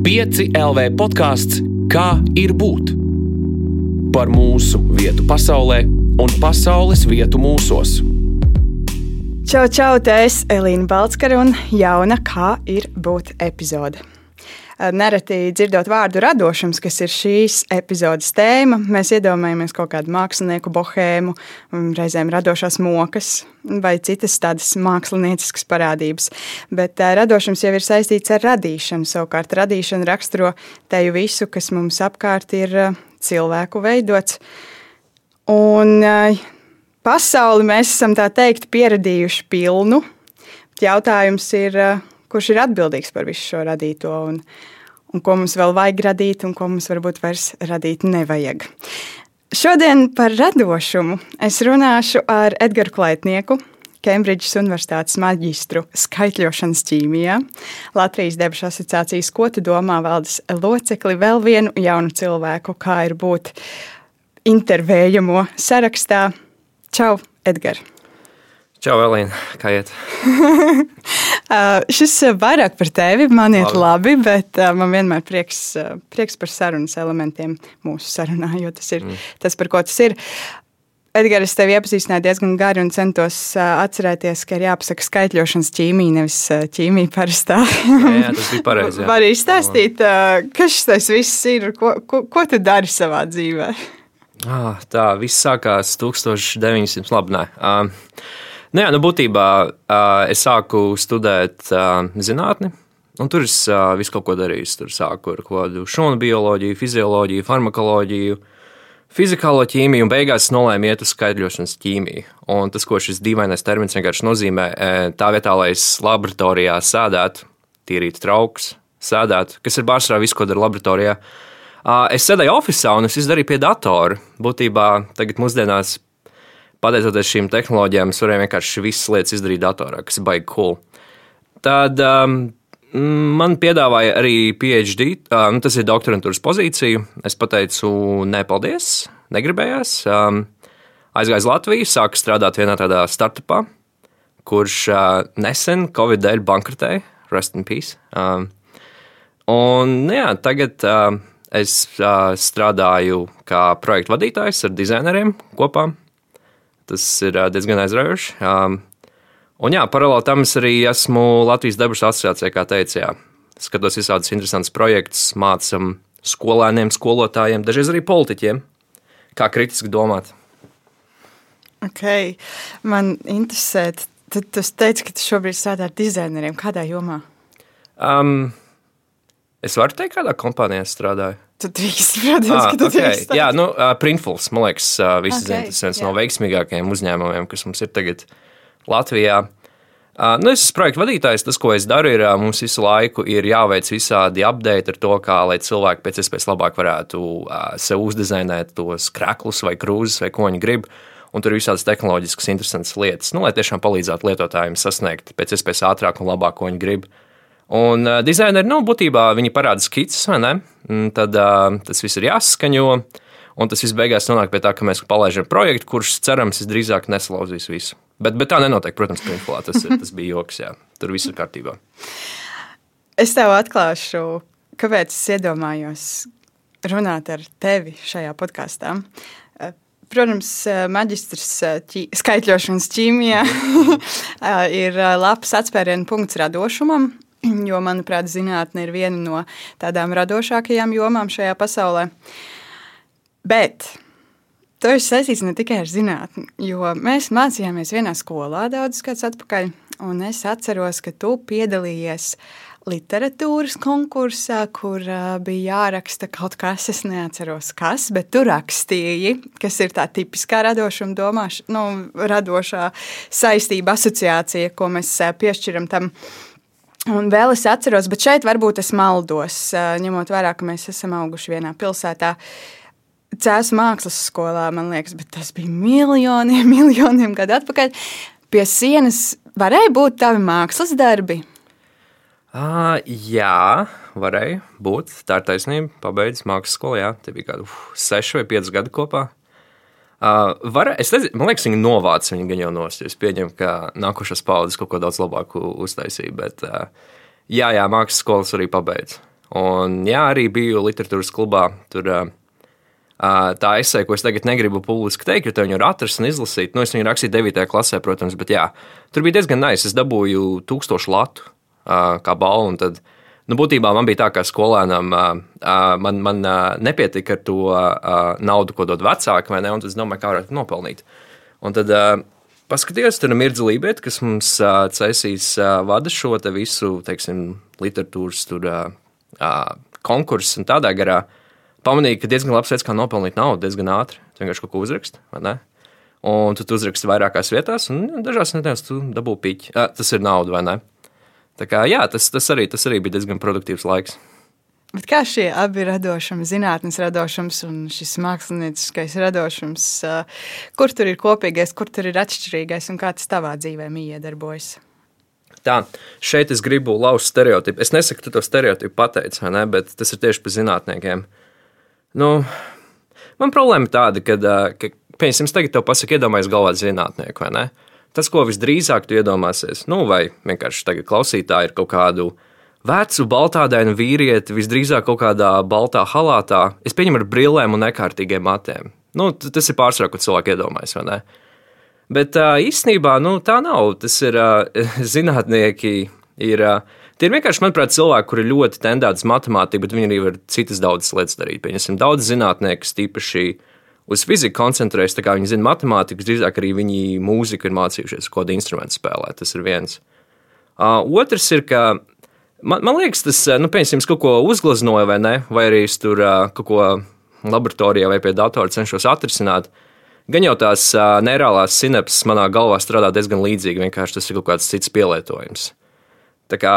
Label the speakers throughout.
Speaker 1: 5 LV podkāsts Kā ir būt? Par mūsu vietu pasaulē un pasaules vietu mūsos.
Speaker 2: Čau, čau, te es Elīna Balskara un jauna Kā ir būt epizode. Nereti dzirdot vārdu radošums, kas ir šīs epizodes tēma, mēs iedomājamies kaut kādu mākslinieku bohēmu, reizēm radošās mokas vai citas tādas mākslinieciskas parādības. Bet radošums jau ir saistīts ar radīšanu. Savukārt radīšana raksturo teju visu, kas mums apkārt ir cilvēku veidots. Un pasauli mēs esam tā teikt pieradījuši pilnu. Jautājums ir, kurš ir atbildīgs par visu šo radīto un, un ko mums vēl vajag radīt un ko mums varbūt vairs radīt nevajag. Šodien par radošumu es runāšu ar Edgars Klaitnieku, Kembridžas Universitātes maģistru skaitļošanas ķīmijā, Latvijas debesu asociācijas ko tu domā valdes locekli, vēl vienu jaunu cilvēku, kā ir būt intervējamo sarakstā. Čau, Edgars!
Speaker 3: Čau, Elīna, kā iet?
Speaker 2: uh, šis vairāk par tevi man iet labi, labi bet uh, man vienmēr prieks, uh, prieks par sarunas elementiem mūsu sarunā, jo tas ir mm. tas, par ko tas ir. Edgars, es tevi iepazīstināju diezgan gari un centos uh, atcerēties, ka ir jāpasaka skaitļošanas ķīmija, nevis uh, ķīmija parastā.
Speaker 3: jā, jā, tas bija pareizi.
Speaker 2: Var izstāstīt, uh, kas tas viss ir, ko, ko, ko tu dari savā dzīvē?
Speaker 3: Ah, tā viss sākās 1900. labi, nē. Uh, Nu, jā, nu, būtībā uh, es sāku studēt uh, zinātni. Un tur es uh, visu kaut ko darīju. Tur sāku ar kādu šūnu bioloģiju, fizioloģiju, farmakoloģiju, fizikālo ķīmiju, un beigās nolēmu iet uz skaidrošanas ķīmiju. Un tas, ko šis dīvainais termins vienkārši nozīmē, tā vietā, lai es laboratorijā sēdētu, tīrītu trauks, sēdētu, kas ir pārsvarā viss, ko dara laboratorijā. Es sēdēju oficiālā un es izdarīju pie datora. Būtībā tagad mūsdienās pateicoties šīm tehnoloģijām, es varēju vienkārši visas lietas izdarīt datorā, kas baigi cool. Tad um, man piedāvāja arī PhD, uh, nu, tas ir doktorantūras pozīcija. Es teicu, nē, paldies, negribējās. Um, aizgāju uz Latviju, sāku strādāt vienā tādā startupā, kurš uh, nesen Covid dēļ bankrotēja, rest in peace. Um, un, nu jā, tagad uh, es uh, strādāju kā projektu vadītājs ar dizaineriem kopā. Tas ir diezgan aizraujoši. Un jā, paralēli tam es arī esmu Latvijas debesu asociācijā, kā teicu, jā. skatos visādus interesantus projektus, mācām skolēniem, skolotājiem, dažreiz arī politiķiem, kā kritiski domāt.
Speaker 2: Okay. Man interesē, tad tu teici, ka tu šobrīd strādā ar dizaineriem. Kādā jomā?
Speaker 3: Um, es varu teikt, kādā kompānijā strādāju.
Speaker 2: Tu drīkst, protams, ah, ka tu okay. drīkst.
Speaker 3: Jā, nu, uh, Printfuls, man liekas, uh, visi okay, zina, tas viens jā. no veiksmīgākajiem uzņēmumiem, kas mums ir tagad Latvijā. Uh, nu, es esmu projekta vadītājs. Tas, ko es daru, ir uh, mums visu laiku ir jāveic visādi update ar to, kā lai cilvēki pēc iespējas labāk varētu uh, sev uzdizainēt tos krāklus vai krūzus vai ko viņi grib. Un tur ir visādas tehnoloģiskas, interesantas lietas, nu, lai tiešām palīdzētu lietotājiem sasniegt pēc iespējas ātrāk un labāk, ko viņi grib. Un uh, dizaineri, nu, būtībā viņi parāda skices, vai ne? Un tad uh, tas viss ir jāsaskaņo. Un tas viss beigās nonāk pie tā, ka mēs palaidām projektu, kurš cerams drīzāk nesalauzīs visu. Bet, bet tā nenotiek, protams, inflā, tas, tas bija joks. Jā. Tur viss ir kārtībā.
Speaker 2: Es tev atklāšu, kāpēc es iedomājos runāt ar tevi šajā podkāstā. Protams, maģistrs ķī, skaitļošanas ķīmijā ir labs atspērienu punkts radošumam. Jo, manuprāt, zinātne ir viena no tādām radošākajām jomām šajā pasaulē. Bet tas ir saistīts ne tikai ar zinātni, jo mēs mācījāmies vienā skolā daudzus gadus atpakaļ, un es atceros, ka tu piedalījies literatūras konkursā, kur uh, bija jāraksta kaut kas, es neatceros, kas, bet tu rakstīji, kas ir tā tipiskā radošuma domāšana, nu, radošā saistība asociācija, ko mēs uh, piešķiram tam Un vēl es atceros, bet šeit varbūt es maldos, ņemot vērā, ka mēs esam auguši vienā pilsētā. Cēlus mākslas skolā, man liekas, bet tas bija miljoniem, miljoniem gadu atpakaļ. Pie sienas varēja būt tavi mākslas darbi.
Speaker 3: Uh, jā, varēja būt. Tā ir taisnība. Pabeidzis mākslas skolu, jā, tie bija kādi uh, seši vai pieci gadi kopā. Uh, var, es nezinu, man liekas, viņi novāca viņu gan jau nost. Es pieņemu, ka nākošais paudzes kaut ko daudz labāku uztaisīja. Bet, uh, jā, jā, mākslas skolas arī pabeidz. Un, jā, arī biju literatūras klubā. Tur, tā esē, ko es tagad negribu publiski teikt, jo te viņu var atrast un izlasīt. Nu, es viņu rakstīju 9. klasē, protams, bet jā, tur bija diezgan nice. Es dabūju tūkstošu latu kā balvu. Tad, nu, būtībā man bija tā, ka skolēnam man, man nepietika ar to naudu, ko dod vecāki, vai ne? Un es domāju, kā varētu nopelnīt. Un tad paskatījos, tur ir Mirza Lībieta, kas mums cēsīs vada šo visu, teiksim, literatūras tur, konkursu un tādā garā. Pamanīju, ka diezgan labs veids, kā nopelnīt naudu, diezgan ātri. Tu vienkārši kaut ko uzraksti, vai ne? Un tu uzraksti vairākās vietās, un dažās nedēļās tu dabū piķi. Tas ir nauda, vai ne? Tā kā, jā, tas, tas, arī, tas arī bija diezgan produktīvs laiks.
Speaker 2: Bet kā šie abi radošumi, zinātnīs radošums un šis mākslinieckais radošums, kur tur ir kopīgais, kur tur ir atšķirīgais un kā tas tavā dzīvē iedarbojas?
Speaker 3: Tā, šeit es gribu lauzt stereotipu. Es nesaku, ka tu to stereotipu pateici, ne, bet tas ir tieši par zinātniekiem. Nu, man problēma ir tāda, ka, ka piemēram, tagad tev pasaka, iedomājies galvā zinātnieku, vai ne? Tas, ko visdrīzāk tu iedomāsies, nu, vai vienkārši tagad klausītāji ir kaut kādu vecu, baltādainu vīrieti, visdrīzāk kaut kādā baltā halātā, es pieņemu ar brillēm un nekārtīgiem matiem. Nu, tas ir pārsvarā, ko cilvēki iedomājas, vai ne? Bet īstenībā nu, tā nav. Tas ir zinātnieki. Ir, tie ir vienkārši, manuprāt, cilvēki, kuri ļoti tendēti uz matemātiku, bet viņi arī var citas daudzas lietas darīt. Pieņemsim, daudz zinātnieku, tīpaši uz fiziku koncentrējas, tā kā viņi zina matemātiku, drīzāk arī viņi mūziku ir mācījušies, ko instrumentu spēlēt. Tas ir viens. Uh, otrs ir, ka man, man liekas, tas, nu, piemēram, kaut ko uzgleznoja vai ne, vai arī es tur uh, kaut ko laboratorijā vai pie datora cenšos atrisināt. Gan jau tās uh, neirālās sinapses manā galvā strādā diezgan līdzīgi, vienkārši tas ir kaut kāds cits pielietojums. Tā kā,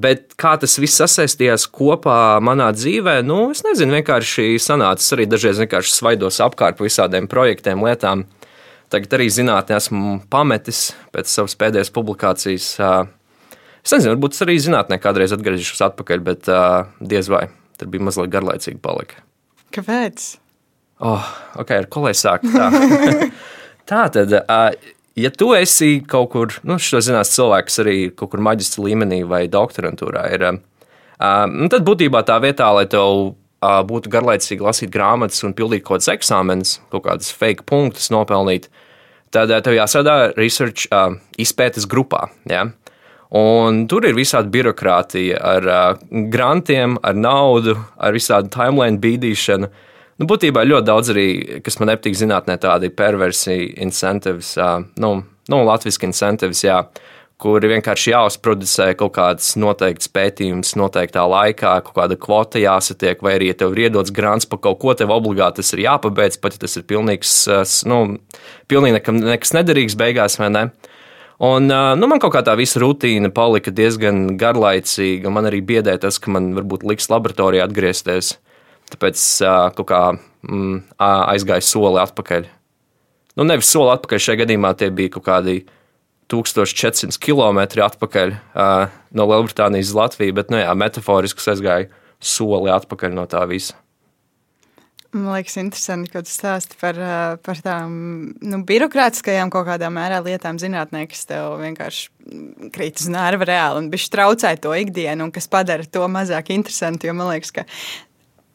Speaker 3: bet kā tas viss sasaistījās kopā manā dzīvē, nu, es nezinu, vienkārši sanācis arī dažreiz vienkārši svaidos apkārt visādiem projektiem, lietām. Tagad arī zinātnē esmu pametis pēc savas pēdējās publikācijas. Es nezinu, varbūt es arī zinātnē kādreiz atgriezīšos atpakaļ, bet diez vai tur bija mazliet garlaicīgi palika.
Speaker 2: Kāpēc?
Speaker 3: Oh, ok, ar ko lai sāku? Tā, tā tad, ja tu esi kaut kur, nu, šo zinās cilvēks arī kaut kur maģistra līmenī vai doktorantūrā, ir, nu, tad būtībā tā vietā, lai tev būtu garlaicīgi lasīt grāmatas un pildīt kaut kādas eksāmenes, kaut kādas fake punktus nopelnīt, tad tev jāsādā research izpētes grupā. Ja? Un tur ir visādi birokrātija ar grantiem, ar naudu, ar visādi timeline bīdīšanu. Nu, būtībā ļoti daudz arī, kas man nepatīk zinātnē, tādi perversi incentives, nu, nu latviešu incentives, jā, kuri vienkārši jāuzproducē kaut kāds noteikts pētījums noteiktā laikā, kaut kāda kvota jāsatiek, vai arī, ja tev ir iedots grants par kaut ko, tev obligāti tas ir jāpabeidz, pat ja tas ir pilnīgs, nu, pilnīgi nekam, nekas nederīgs beigās, vai ne? Un, nu, man kaut kā tā visa rutīna palika diezgan garlaicīga, man arī biedē tas, ka man varbūt liks laboratorijā atgriezties Tāpēc kaut kā mm, aizgāju soli atpakaļ. Nu, nevis soli atpakaļ, šajā gadījumā tie bija kaut kādi 1400 km atpakaļ uh, no Lielbritānijas uz Latviju, bet, nu, jā, metaforiski aizgāju soli atpakaļ no tā visa.
Speaker 2: Man liekas, interesanti, ka tu stāsti par, par tām nu, birokrātiskajām kaut kādā mērā lietām, zinātnē, kas tev vienkārši krīt uz nerva reāli un bišķi traucē to ikdienu, un kas padara to mazāk interesantu. Jo man liekas, ka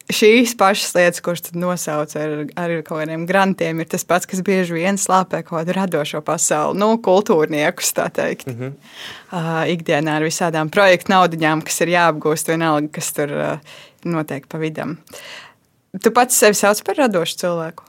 Speaker 2: šīs pašas lietas, kuras nosauc ar, ar kaut kādiem grantiem, ir tas pats, kas bieži vien slāpē kaut kādu radošo pasauli, nu, kultūrniekus, tā teikt. Mm -hmm. uh, ikdienā ar visādām projektu naudiņām, kas ir jāapgūst, vienalga, kas tur uh, notiek pa vidam. Tu pats sevi sauc par radošu cilvēku?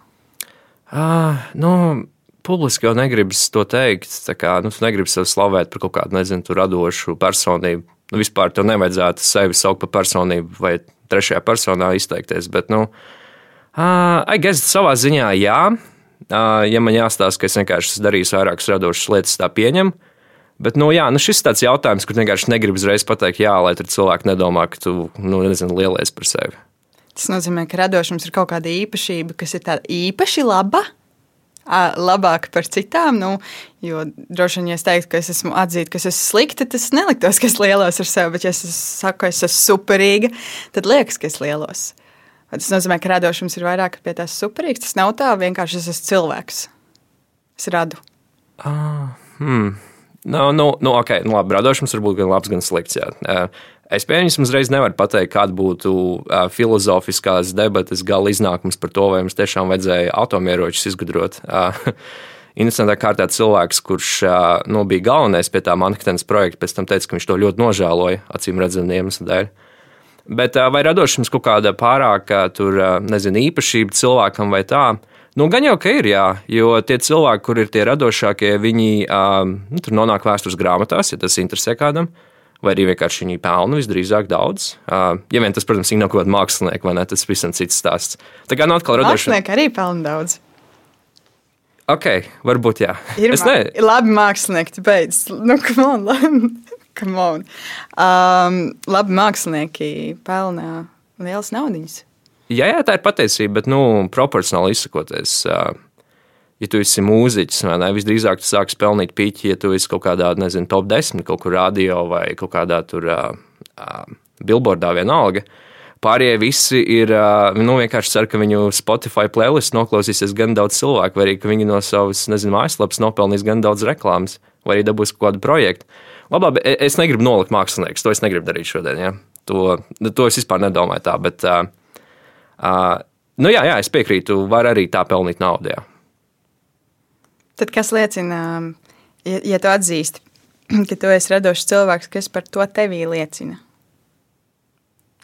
Speaker 3: Uh, nu, publiski jau negribas to teikt. Kā, nu, tu negribi sevi slavēt par kaut kādu, nezinu, radošu personību. Nu, vispār tev nevajadzētu sevi saukt par personību vai trešajā personā izteikties. Bet, nu, uh, guess, savā ziņā, jā. Uh, ja man jāstāsta, ka es vienkārši darījis vairākas radošas lietas, tā pieņem. Bet, nu, jā, nu šis ir tāds jautājums, kur vienkārši negribu uzreiz pateikt, jā, lai tur cilvēki nedomā, ka tu, nu, nezinu, lielies par sevi.
Speaker 2: Tas nozīmē, ka radošums ir kaut kāda īpašība, kas ir tāda īpaši laba labāka par citām. Nu, jo droši vien, ja es teiktu, ka es esmu atzīta, ka es esmu slikta, tas neliktos, ka es lielos ar sevi. Bet, ja es saku, ka es esmu superīga, tad liekas, ka es lielos. Tas nozīmē, ka radošums ir vairāk pie tās superīgas. Tas nav tā vienkārši es esmu cilvēks. Es radu.
Speaker 3: Ah, hmm. Nu, nu, nu, okay, nu, labi, radošums var būt gan labs, gan slikts. Jā. Es pieņemu, uzreiz nevaru pateikt, kāda būtu uh, filozofiskās debates gala iznākums par to, vai mums tiešām vajadzēja atomieročus izgudrot. Uh, Interesantā kārtā cilvēks, kurš uh, nu, bija galvenais pie tā Manhetenas projekta, pēc tam teica, ka viņš to ļoti nožēloja, acīm redzamiem iemeslu dēļ. Bet vai radošums kaut kāda pārāka tur, nezinu, īpašība cilvēkam vai tā? Nu, gan jau, ka ir, jā, jo tie cilvēki, kur ir tie radošākie, viņi nu, tur nonāk vēstures grāmatās, ja tas interesē kādam. Vai arī vienkārši viņi pelna visdrīzāk daudz. Uh, ja vien tas, protams, ir no kaut kāda mākslinieka, vai ne? Tas ir pavisam cits stāsts. Tā kā nu atkal radošana.
Speaker 2: Mākslinieki arī pelna daudz.
Speaker 3: Ok, varbūt jā.
Speaker 2: Ir es ne... labi mākslinieki, beidz. Nu, come on, come on. Um, labi mākslinieki pelna lielas naudas.
Speaker 3: Jā, jā, tā ir patiesība, bet nu, proporcionāli izsakoties. Uh, ja tu esi mūziķis, vai ne, visdrīzāk tu sāksi pelnīt pīķi, ja tu esi kaut kādā, nezinu, top 10, kaut kur radio vai kaut kādā tur uh, uh, billboardā vienalga. Pārējie visi ir nu, vienkārši cer, ka viņu Spotify playlist noklausīsies gan daudz cilvēku, vai arī ka viņi no savas, nezinu, mājaslapas nopelnīs gan daudz reklāmas, vai arī dabūs kaut kādu projektu. Labi, e, es negribu nolikt māksliniekus, to es negribu darīt šodien. Ja? To, to es vispār nedomāju tā, bet, uh, uh, nu jā, jā, es piekrītu, var arī tā pelnīt naudu. Jā.
Speaker 2: Tad kas liecina, ja, ja tu atzīsti, ka tu esi radošs cilvēks, kas par to tevī liecina?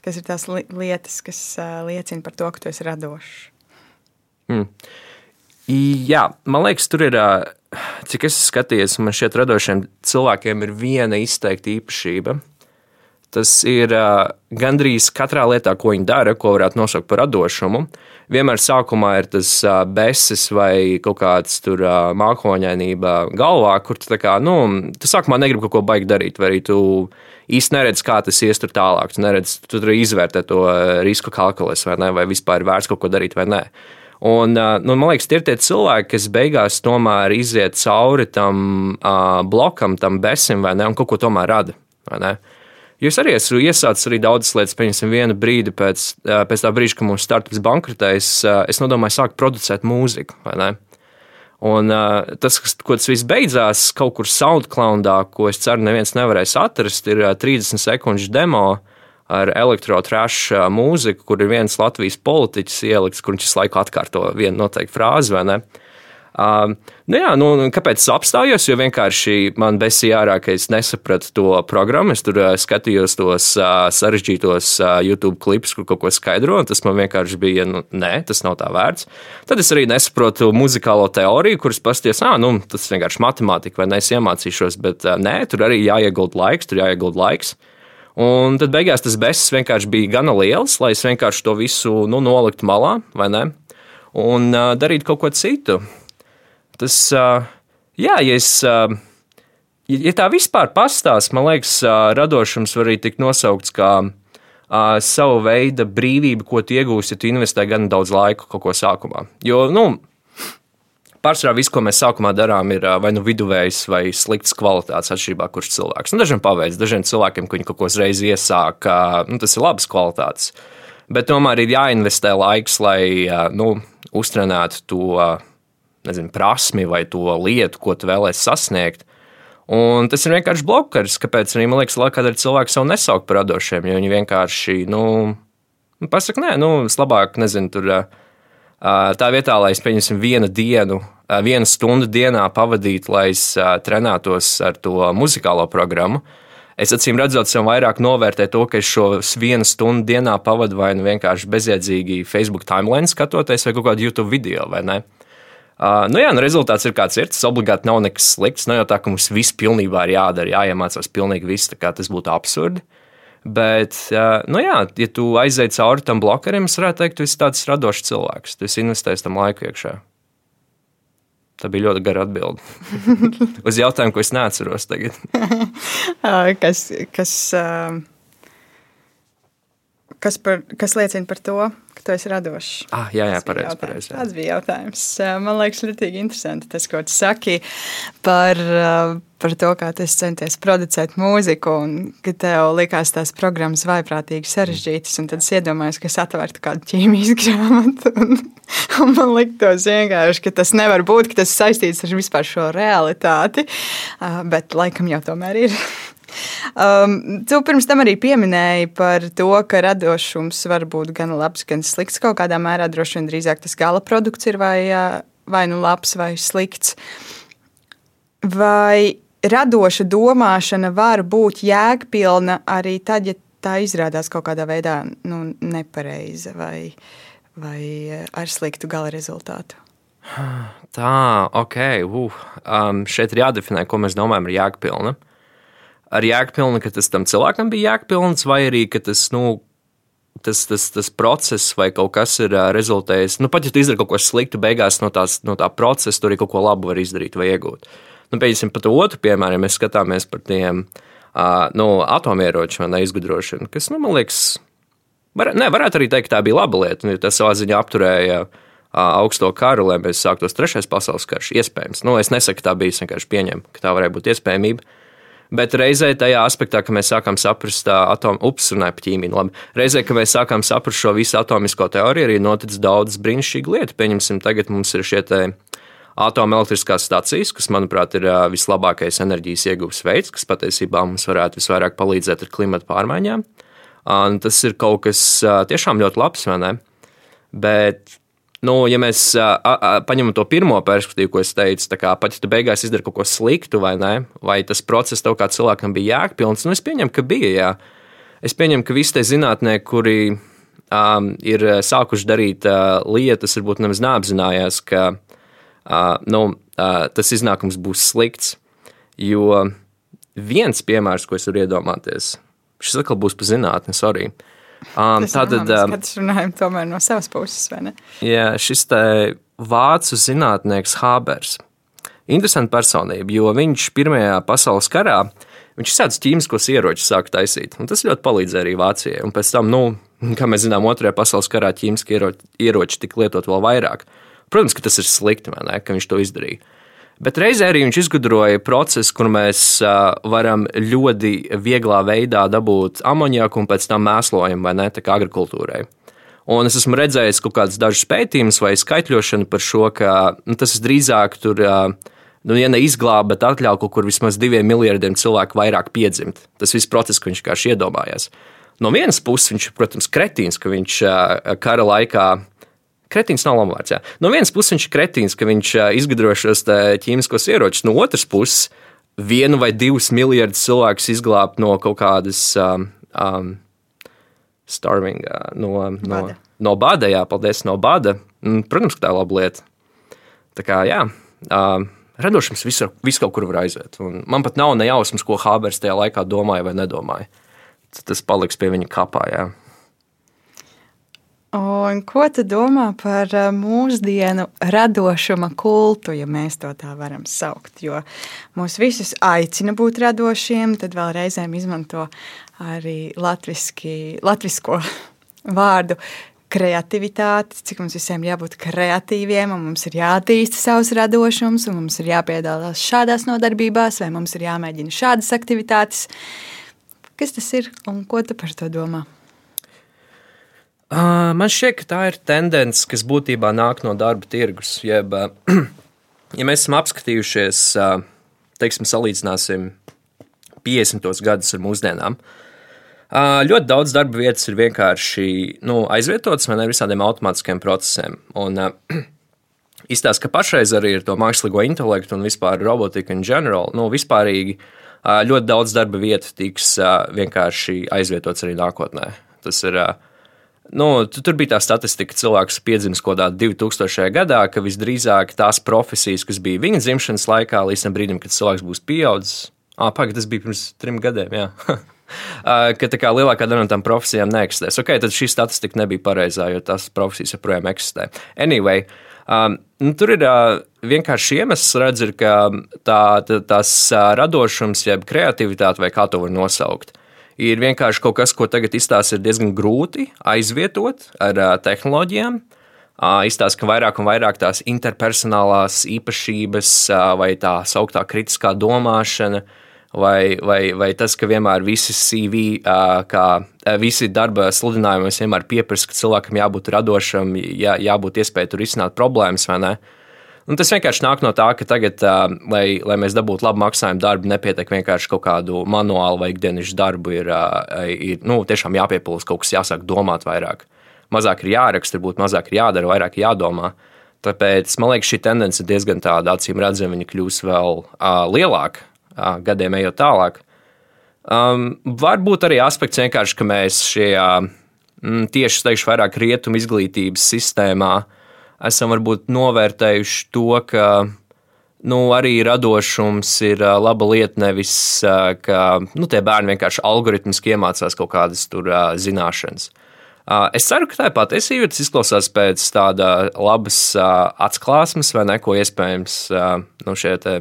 Speaker 2: Kas ir tās li lietas, kas uh, liecina par to, ka tu esi radošs?
Speaker 3: Mm. Jā, man liekas, tur ir, cik es skaties, man šeit radošiem cilvēkiem ir viena izteikta īpašība. Tas ir uh, gandrīz katrā lietā, ko viņi dara, ko varētu nosaukt par radošumu. Vienmēr sākumā ir tas uh, besis vai kaut kāds tur uh, mākoņainība galvā, kur tu, kā, nu, tu sākumā negribi kaut ko baigi darīt, vai arī tu īsti neredz, kā tas ies tur tālāk. Tu, neredz, tu tur izvērtē to risku kalkulus, vai, ne, vai vispār ir vērts kaut ko darīt vai nē. Un, nu, man liekas, tie ir tie cilvēki, kas beigās tomēr iziet cauri tam uh, blokam, tam besim, vai ne, un kaut ko tomēr rada. Jūs arī esat iesācis arī daudzas lietas, pieņemsim, vienu brīdi pēc, pēc tā brīža, kad mūsu startups bankrotēs, es nodomāju sākt producēt mūziku? Un tas, ko tas viss beidzās, kaut kur SoundCloudā, ko es ceru, neviens nevarēs atrast, ir 30 sekundžu demo ar elektrotrāšu mūziku, kur ir viens Latvijas politiķis ielikts, kur viņš visu laiku atkārto vienu noteiktu frāzi, vai ne? Uh, nu jā, nu, kāpēc es apstājos? Jo vienkārši man besīja ārā, ka es nesapratu to programmu. Es tur uh, skatījos tos uh, sarežģītos uh, YouTube klipus, kur kaut ko skaidro, un tas man vienkārši bija, nu, nē, tas nav tā vērts. Tad es arī nesaprotu muzikālo teoriju, kuras pasties, ah, nu, tas vienkārši matemātika, vai ne, es iemācīšos, bet uh, nē, tur arī jāiegulda laiks, tur jāiegulda laiks. Un tad beigās tas besis vienkārši bija gana liels, lai es vienkārši to visu nu, noliktu malā, vai ne? Un uh, darītu kaut ko citu. Tas, jā, ja es. Ja tā vispār pastāst, man liekas, radošums var arī tikt nosaukts kā uh, savu veidu brīvība, ko tu iegūsi, ja tu investē gan daudz laika kaut ko sākumā. Jo, nu, pārsvarā viss, ko mēs sākumā darām, ir vai nu viduvējs vai slikts kvalitātes atšķirībā, kurš cilvēks. Nu, dažiem paveic, dažiem cilvēkiem, ka viņi kaut ko uzreiz iesāk, nu, tas ir labas kvalitātes. Bet tomēr ir jāinvestē laiks, lai nu, uztrenētu to nezinu, prasmi vai to lietu, ko tu vēlēsies sasniegt. Un tas ir vienkārši blokeris, kāpēc arī man liekas, ka kādreiz cilvēki savu nesauc par radošiem, jo viņi vienkārši, nu, pasakā, nē, nu, es labāk, nezinu, tur tā vietā, lai es pieņemsim vienu dienu, vienu stundu dienā pavadītu, lai es trenētos ar to muzikālo programmu. Es acīm redzot, sev vairāk novērtēju to, ka es šo vienu stundu dienā pavadu vai nu vienkārši bezjēdzīgi Facebook timeline skatoties, vai kaut kādu YouTube video, vai ne? Uh, nu jā, nu rezultāts ir kāds ir. Tas obligāti nav nekas slikts. Nav jau tā, ka mums viss pilnībā ir jādara, jāiemācās pilnīgi viss. Tas būtu absurdi. Bet, uh, nu jā, ja tu aizej cauri tam blokerim, es varētu teikt, tu esi tāds radošs cilvēks. Tu esi investējis tam laiku iekšā. Tā bija ļoti gara atbilde. Uz jautājumu, ko es neatceros tagad.
Speaker 2: kas, kas, kas, par, kas liecina par to, tu esi radošs.
Speaker 3: Ah, jā, jā, pareizi. Pareiz,
Speaker 2: jā. Tas bija jautājums. Man liekas, ļoti interesanti tas, ko tu saki par, par to, kā tu centies producēt mūziku, un ka tev likās tās programmas vaiprātīgi sarežģītas, un tad es iedomājos, ka es atvērtu kādu ķīmijas grāmatu, un, un man liktos vienkārši, ka tas nevar būt, ka tas saistīts ar vispār šo realitāti, bet laikam jau tomēr ir. Um, tu pirms tam arī pieminēji par to, ka radošums var būt gan labs, gan slikts. Kaut kādā mērā droši vien drīzāk tas gala produkts ir vai, vai nu labs vai slikts. Vai radoša domāšana var būt jēgpilna arī tad, ja tā izrādās kaut kādā veidā nu, nepareiza vai, vai ar sliktu gala rezultātu?
Speaker 3: Tā, ok. Uh, um, šeit ir jādefinē, ko mēs domājam ar jēgpilnu. Ar jēgpilnu, ka tas tam cilvēkam bija jēgpilns, vai arī tas, nu, tas, tas, tas process vai kaut kas ir rezultējis. Nu, pat ja tu izdari kaut ko sliktu, beigās no, tās, no tā procesa tur arī kaut ko labu var izdarīt vai iegūt. Nu, Pieņemsim par to otru piemēru, ja mēs skatāmies par tiem uh, nu, atomieroču izgudrošanu, kas, nu, man liekas, var, ne, varētu arī teikt, ka tā bija laba lieta. Tas savā ziņā apturēja uh, augsto karu, lai mēs sāktos trešais pasaules karš. Iespējams, nu, es nesaku, ka tā bija, es vienkārši pieņemu, ka tā varēja būt iespējamība. Bet reizē tajā aspektā, ka mēs sākām saprast atomu, runāja par ķīmiju, labi. Reizē, kad mēs sākām saprast šo visu atomisko teoriju, arī notic daudz brīnišķīgu lietu. Pieņemsim, tagad mums ir šie te atomelektriskās stācijas, kas, manuprāt, ir vislabākais enerģijas ieguves veids, kas patiesībā mums varētu visvairāk palīdzēt ar klimatu pārmaiņām. Un tas ir kaut kas tiešām ļoti labs, vai ne? Bet Nu, ja mēs a, a, paņemam to pirmo perspektīvu, ko es teicu, kā, pat ja tu beigās izdari kaut ko sliktu, vai ne, vai tas process tev kā cilvēkam bija jēgpilns, nu es pieņemu, ka bija. Jā. Es pieņemu, ka visi tie zinātnieki, kuri um, ir sākuši darīt uh, lietas, varbūt nemaz neapzinājās, ka uh, nu, uh, tas iznākums būs slikts. Jo viens piemērs, ko es varu iedomāties, šis atkal būs par zinātni, sorry. Uh,
Speaker 2: Um, tātad, um, mēs runājam tomēr no savas puses, vai ne?
Speaker 3: Jā, šis te vācu zinātnieks Hābers. Interesanta personība, jo viņš Pirmajā pasaules karā viņš sēdz ķīmiskos ieročus sāka taisīt. Tas ļoti palīdzēja arī Vācijai. Un pēc tam, nu, kā mēs zinām, Otrajā pasaules karā ķīmiskie ieroči tika lietot vēl vairāk. Protams, ka tas ir slikti, ne, ka viņš to izdarīja. Bet reizē arī viņš izgudroja procesu, kur mēs varam ļoti vieglā veidā dabūt amoniaku un pēc tam mēslojam vai ne, tā kā agrikultūrai. Un es esmu redzējis kaut kādus dažus pētījumus vai skaitļošanu par šo, ka nu, tas drīzāk tur, nu, ja ne izglāba, bet atļauj kaut kur vismaz diviem miljardiem cilvēku vairāk piedzimt. Tas viss process, ko viņš kā iedomājās. No vienas puses, viņš, protams, kretīns, ka viņš kara laikā Kretīns nav labvārds. Jā. No vienas puses viņš ir kretīns, ka viņš izgudro šos ķīmiskos ieročus, no otras puses vienu vai divus miljardus cilvēkus izglābt no kaut kādas um, um, starving, no, no, bada. no bada. Jā, paldies, no bada. Protams, ka tā ir laba lieta. Tā kā, jā. Um, Radošums visur, vis kaut kur var aiziet. Un man pat nav nejausmas, ko Hābers tajā laikā domāja vai nedomāja. Tas paliks pie viņa kapā. Jā.
Speaker 2: Un ko tu domā par eh, mūsdienu radošuma kultu, ja mēs to tā varam saukt? Jo mūs visus aicina būt radošiem, tad vēl reizēm izmanto arī latviski, latvisko vārdu kreativitāti, cik mums visiem jābūt kreatīviem, un mums ir jāattīsta savs radošums, un mums ir jāpiedalās šādās nodarbībās, vai mums ir jāmēģina šādas aktivitātes. Kas tas ir un ko tu par to domā?
Speaker 3: Uh, man šķiet, ka tā ir tendence, kas būtībā nāk no darba tirgus. Jeb, uh, ja mēs esam apskatījušies, uh, teiksim, salīdzināsim 50. gadus ar mūsdienām, ļoti daudz darba vietas ir vienkārši nu, aizvietotas ne visādiem automātiskiem procesiem. Un, Izstāsta, ka pašreiz arī ar to mākslīgo intelektu un vispār robotiku in general, nu, vispārīgi ļoti daudz darba vietu tiks vienkārši aizvietots arī nākotnē. Tas ir uh, Nu, tur bija tā statistika, ka cilvēks piedzimis kaut kādā 2000. gadā, ka visdrīzāk tās profesijas, kas bija viņa dzimšanas laikā, līdz tam brīdim, kad cilvēks būs pieaudzis, ah, pagaidi, tas bija pirms trim gadiem. Ka tā kā lielākā daļa no tām profesijām neeksistēs. Okay, tad šī statistika nebija pareizā, jo tās profesijas joprojām eksistē. Anyway, um, nu, tur ir uh, vienkārši iemesls, redz, ir, ka tā, tā, tās uh, radošums, jeb kreativitāte, vai kā to var nosaukt, uh, ir vienkārši kaut kas, ko tagad izstāstīt, ir diezgan grūti aizvietot ar uh, tehnoloģijām. Uh, izstāsta, ka vairāk un vairāk tās interpersonālās īpašības, uh, vai tā sauktā kritiskā domāšana, vai, vai, vai tas, ka vienmēr visi CV, uh, kā visi darba sludinājumi, vienmēr pieprasa, ka cilvēkam jābūt radošam, jā, jābūt iespējai tur izsnākt problēmas, vai ne? Un tas vienkārši nāk no tā, ka tagad, uh, lai, lai mēs dabūtu labu maksājumu darbu, nepietiek vienkārši kaut kādu manuālu vai ikdienas darbu. Ir, uh, ir nu, tiešām jāpiepildās, kaut kas jāsāk domāt vairāk. Mazāk ir jāraksta, varbūt mazāk ir jādara, vairāk jādomā. Tāpēc man liekas, šī tendence ir diezgan tāda acīm redzama, viņa kļūs vēl uh, lielāka uh, gadiem ejot tālāk. Um, varbūt arī aspekts vienkārši, ka mēs šajā mm, tieši teikšu, vairāk rietumu izglītības sistēmā esam varbūt novērtējuši to, ka nu, arī radošums ir laba lieta, nevis ka nu, tie bērni vienkārši algoritmiski iemācās kaut kādas tur zināšanas. Es ceru, ka tā ir patiesība. Tas izklausās pēc tāda labas atklāsmes, vai ne, ko iespējams nu, šie te,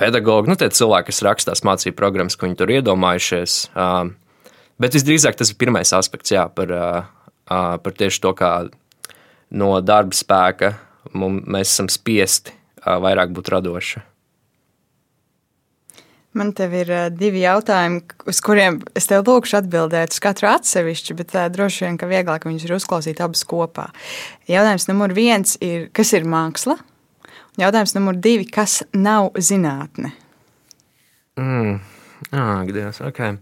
Speaker 3: pedagogi, nu, tie cilvēki, kas raksta tās mācību programmas, ko viņi tur iedomājušies. Bet visdrīzāk tas ir pirmais aspekts jā, par, par tieši to, kā no darba spēka mums, mēs esam spiesti vairāk būt radoši.
Speaker 2: Man te ir uh, divi jautājumi, uz kuriem es tev lūkšu atbildēt uz katru atsevišķi, bet uh, droši vien, ka vieglāk viņus ir uzklausīt abus kopā. Jautājums numur viens ir, kas ir māksla? Jautājums numur divi, kas nav zinātne?
Speaker 3: Mm. Ah, Dievs, okay.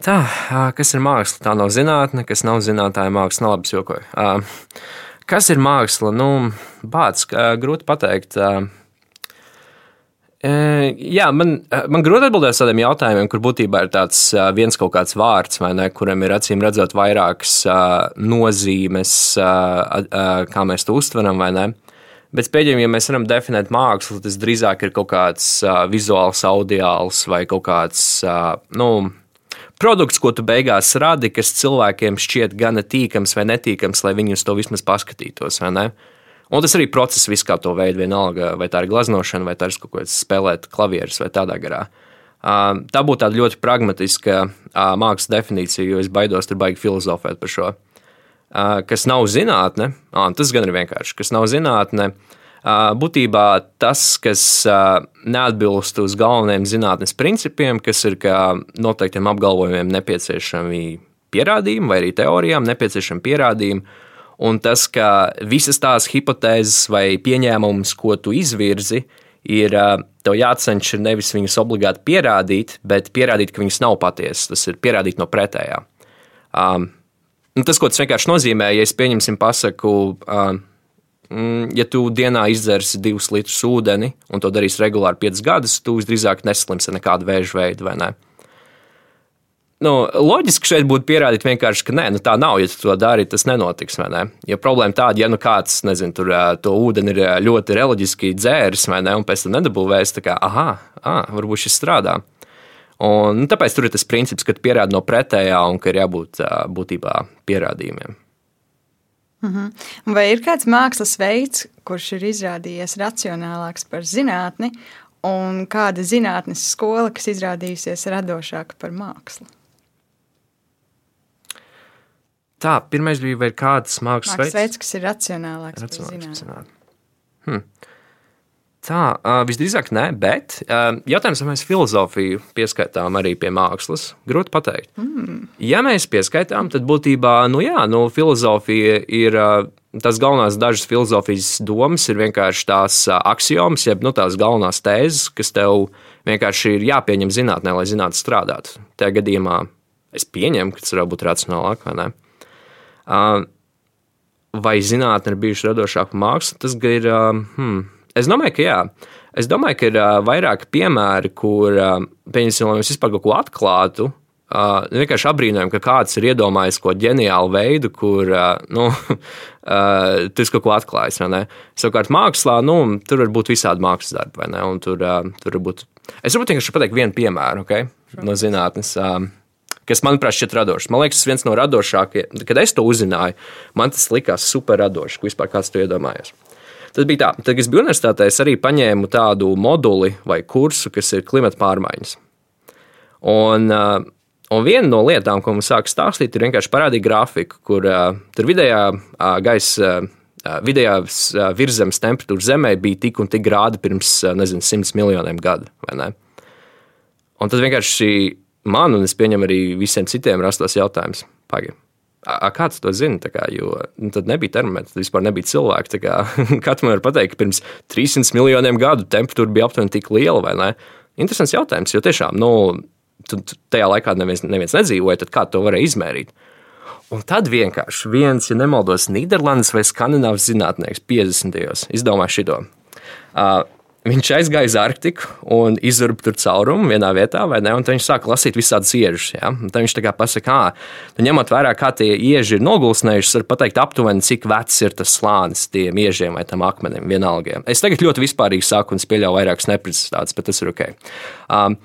Speaker 3: Tā, kas ir māksla? Tā nav zinātne, kas nav zinātnē, māksla nav labs jokoja. Kas ir māksla? Nu, bāts, grūti pateikt. Jā, man, man grūti atbildēt uz tādiem jautājumiem, kur būtībā ir tāds viens kaut kāds vārds, ne, kuram ir acīm redzot vairākas nozīmes, kā mēs to uztveram. Bet, pieņemsim, ja mēs varam definēt mākslu, tas drīzāk ir kaut kāds vizuāls, audiāls vai kaut kāds nu, produkts, ko tu beigās radi, kas cilvēkiem šķiet gana tīkams vai netīkams, lai viņi uz to vismaz paskatītos. Un tas arī process, viss kā to veidu, vienalga, vai tā ir glaznošana, vai tā ir kaut kāds spēlēt klavierus vai tādā garā. Tā būtu tāda ļoti pragmatiska mākslas definīcija, jo es baidos tur baigi filozofēt par šo. Kas nav zinātne, tas gan ir vienkārši, kas nav zinātne. Būtībā tas, kas neatbilst uz galvenajiem zinātnes principiem, kas ir noteiktiem apgalvojumiem nepieciešami pierādījumi, vai arī teorijām nepieciešami pierādījumi, Un tas, ka visas tās hipotēzes vai pieņēmumus, ko tu izvirzi, ir tev jācenšas nevis viņus obligāti pierādīt, bet pierādīt, ka viņas nav patiesas. Tas ir pierādīt no pretējā. Um, tas, ko tas vienkārši nozīmē, ja es pieņemsim, pasaku, um, ja tu dienā izdzersi divus litrus ūdeni un to darīsi regulāri piecus gadus, tu visdrīzāk neslimsi nekādu vēža veidu vai ne. Nu, loģiski šeit būtu pierādīt vienkārši, ka nē, nu tā nav. Ja tu to dari, tas nenotiks. Ne? Jo problēma tāda, ja nu kāds nezinu, tur, to ūdeni ir ļoti reliģiski dzēris, ne, un pēc tam nedabūvēs, tā kā, ah, ah, varbūt šis strādā. Un, nu, tāpēc tur ir tas princips, ka pierāda no pretējā un ka ir jābūt būtībā pierādījumiem.
Speaker 2: -huh. Vai ir kāds mākslas veids, kurš ir izrādījies racionālāks par zinātni, un kāda zinātnes skola, kas izrādījusies radošāka par mākslu?
Speaker 3: Tā, pirmais bija, vai ir kāds
Speaker 2: mākslas, mākslas veids, veids, kas ir racionālāks. racionālāks
Speaker 3: hm. Tā, visdrīzāk nē, bet jautājums, vai mēs filozofiju pieskaitām arī pie mākslas, grūti pateikt. Mm. Ja mēs pieskaitām, tad būtībā, nu jā, nu, filozofija ir tas galvenās dažas filozofijas domas, ir vienkārši tās axiomas, jeb nu, tās galvenās tēzes, kas tev vienkārši ir jāpieņem zinātnē, lai zinātu strādāt. Tajā gadījumā es pieņemu, ka tas var būt racionālāk vai ne. Vai zinātnē ir bijuši radošāka māksla? Tas ir. Hmm, es domāju, ka jā. Es domāju, ka ir vairāki piemēri, kur, pieņemsim, lai mēs vispār kaut ko atklātu, Uh, vienkārši apbrīnojam, ka kāds ir iedomājis kaut ko ģeniālu veidu, kur uh, nu, uh, tu kaut ko atklājis. Savukārt, mākslā nu, tur var būt visādi mākslas darbi. Tur, uh, tur var būt... Es varbūt vienkārši pateiktu vienu piemēru okay, no zinātnes. Uh, kas, manuprāt, šķiet radošs. Man liekas, tas viens no radošākajiem, kad es to uzzināju, man tas likās super radošs, ko vispār kāds to iedomājās. Tas bija tā, tad, kad es biju universitātē, es arī paņēmu tādu moduli vai kursu, kas ir klimata pārmaiņas. Un, uh, un viena no lietām, ko mums sāk stāstīt, ir vienkārši parādīt grafiku, kur uh, tur vidējā uh, gaisa. Vidējās uh, virsmas temperatūra Zemē bija tik un tik grādi pirms, nezinu, simts miljoniem gadu. Un tad vienkārši man, un es pieņemu arī visiem citiem rastos jautājums. Pagaidām. A, kāds to zina? Kā, jo nu, tad nebija termometra, tad vispār nebija cilvēku. Kā, Katrs man var pateikt, ka pirms 300 miljoniem gadu temperatūra bija aptuveni tik liela, vai ne? Interesants jautājums, jo tiešām nu, tajā laikā neviens, neviens nedzīvoja, tad kā to varēja izmērīt? Un tad vienkārši viens, ja nemaldos, Nīderlandes vai Skandinavas zinātnieks 50. gados izdomāja šo. Uh, Viņš aizgāja uz Arktiku un izurba tur caurumu vienā vietā, vai ne? Un viņš sāka lasīt visādus iežus. Ja? Tad viņš tā kā pasakā, ka, ņemot vērā, kā tie ieži ir nogulsnējušies, var pateikt aptuveni, cik vecs ir tas slānis tiem iežiem vai tam akmenim, vienalga. Es tagad ļoti vispārīgi saku un pieļauju vairākas neprecizitātes, bet tas ir ok. Um,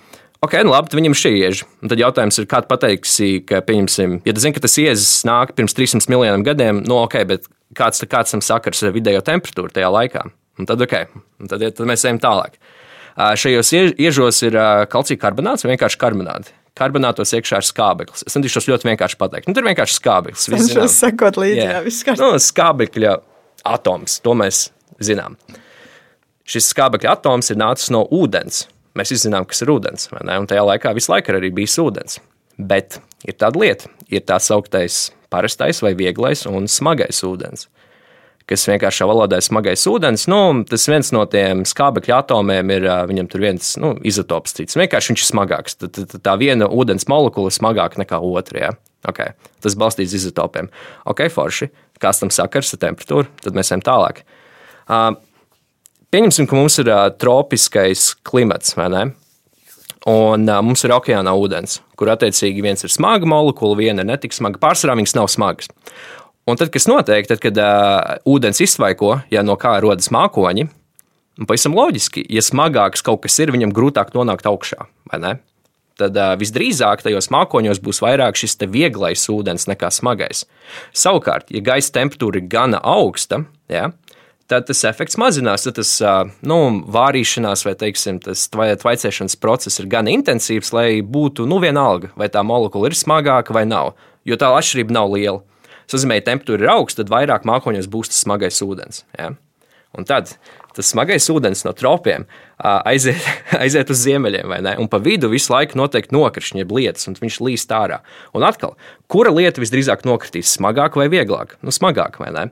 Speaker 3: Ok, nu labi, viņam šī ieža. Un tad jautājums ir, kā tu pateiksi, ka, pieņemsim, ja tu zini, ka tas iezis nāk pirms 300 miljoniem gadiem, nu ok, bet kāds, kāds tam sakars ar vidējo temperatūru tajā laikā? Un tad, okay, un tad, tad mēs ejam tālāk. Šajos iežos ir kalcija karbonāts vai vienkārši karbonāti. Karbonātos iekšā ir skābeklis. Es centīšos ļoti vienkārši pateikt. Nu, tur ir vienkārši skābeklis.
Speaker 2: Es jau sekot līdzi, jā, viss kārtībā.
Speaker 3: Nu, skābekļa atoms, to mēs zinām. Šis skābekļa atoms ir nācis no ūdens. Mēs zinām, kas ir ūdens, vai ne? Un tajā laikā visu laiku arī bijis ūdens. Bet ir tāda lieta, ir tā sauktais parastais vai vieglais un smagais ūdens kas vienkāršā valodā ir smagais ūdens. Nu, tas viens no tiem skābekļa atomiem ir, viņam tur viens nu, izotops cits. Vienkārši viņš ir smagāks. Tad, tad, tā viena ūdens molekula ir smagāka nekā otra. Ja? Okay. Tas balstīts uz izotopiem. Ok, forši. Kāds tam sakars ar temperatūru? Tad mēs ejam tālāk. Uh, pieņemsim, ka mums ir uh, tropiskais klimats, vai ne? Un uh, mums ir okeāna ūdens, kur attiecīgi viens ir smaga molekula, viena ir netik smaga. Pārsvarā viņas nav smagas. Un tad, kas notiek, tad, kad uh, ūdens izsvaiko, ja no kā rodas mākoņi, pavisam loģiski, ja smagāks kaut kas ir, viņam grūtāk nonākt augšā? Tad uh, visdrīzāk tajos mākoņos būs vairāk šis vieglais ūdens nekā smagais. Savukārt, ja gaisa temperatūra ir gana augsta, ja, tad tas efekts mazinās. Tad tas nu, vārīšanās vai teiksim, tas tvaicēšanas process ir gan intensīvs, lai būtu nu, vienalga, vai tā molekula ir smagāka vai nav. Jo tā atšķirība nav liela sazīmē, ja temperatūra ir augsta, tad vairāk mākoņos būs tas smagais ūdens. Ja? Un tad tas smagais ūdens no tropiem aiziet, aiziet uz ziemeļiem, vai ne? Un pa vidu visu laiku notiek nokrišņi, jeb lietas, un viņš līst ārā. Un atkal, kura lieta visdrīzāk nokritīs, smagāk vai vieglāk? Nu, smagāk, vai ne?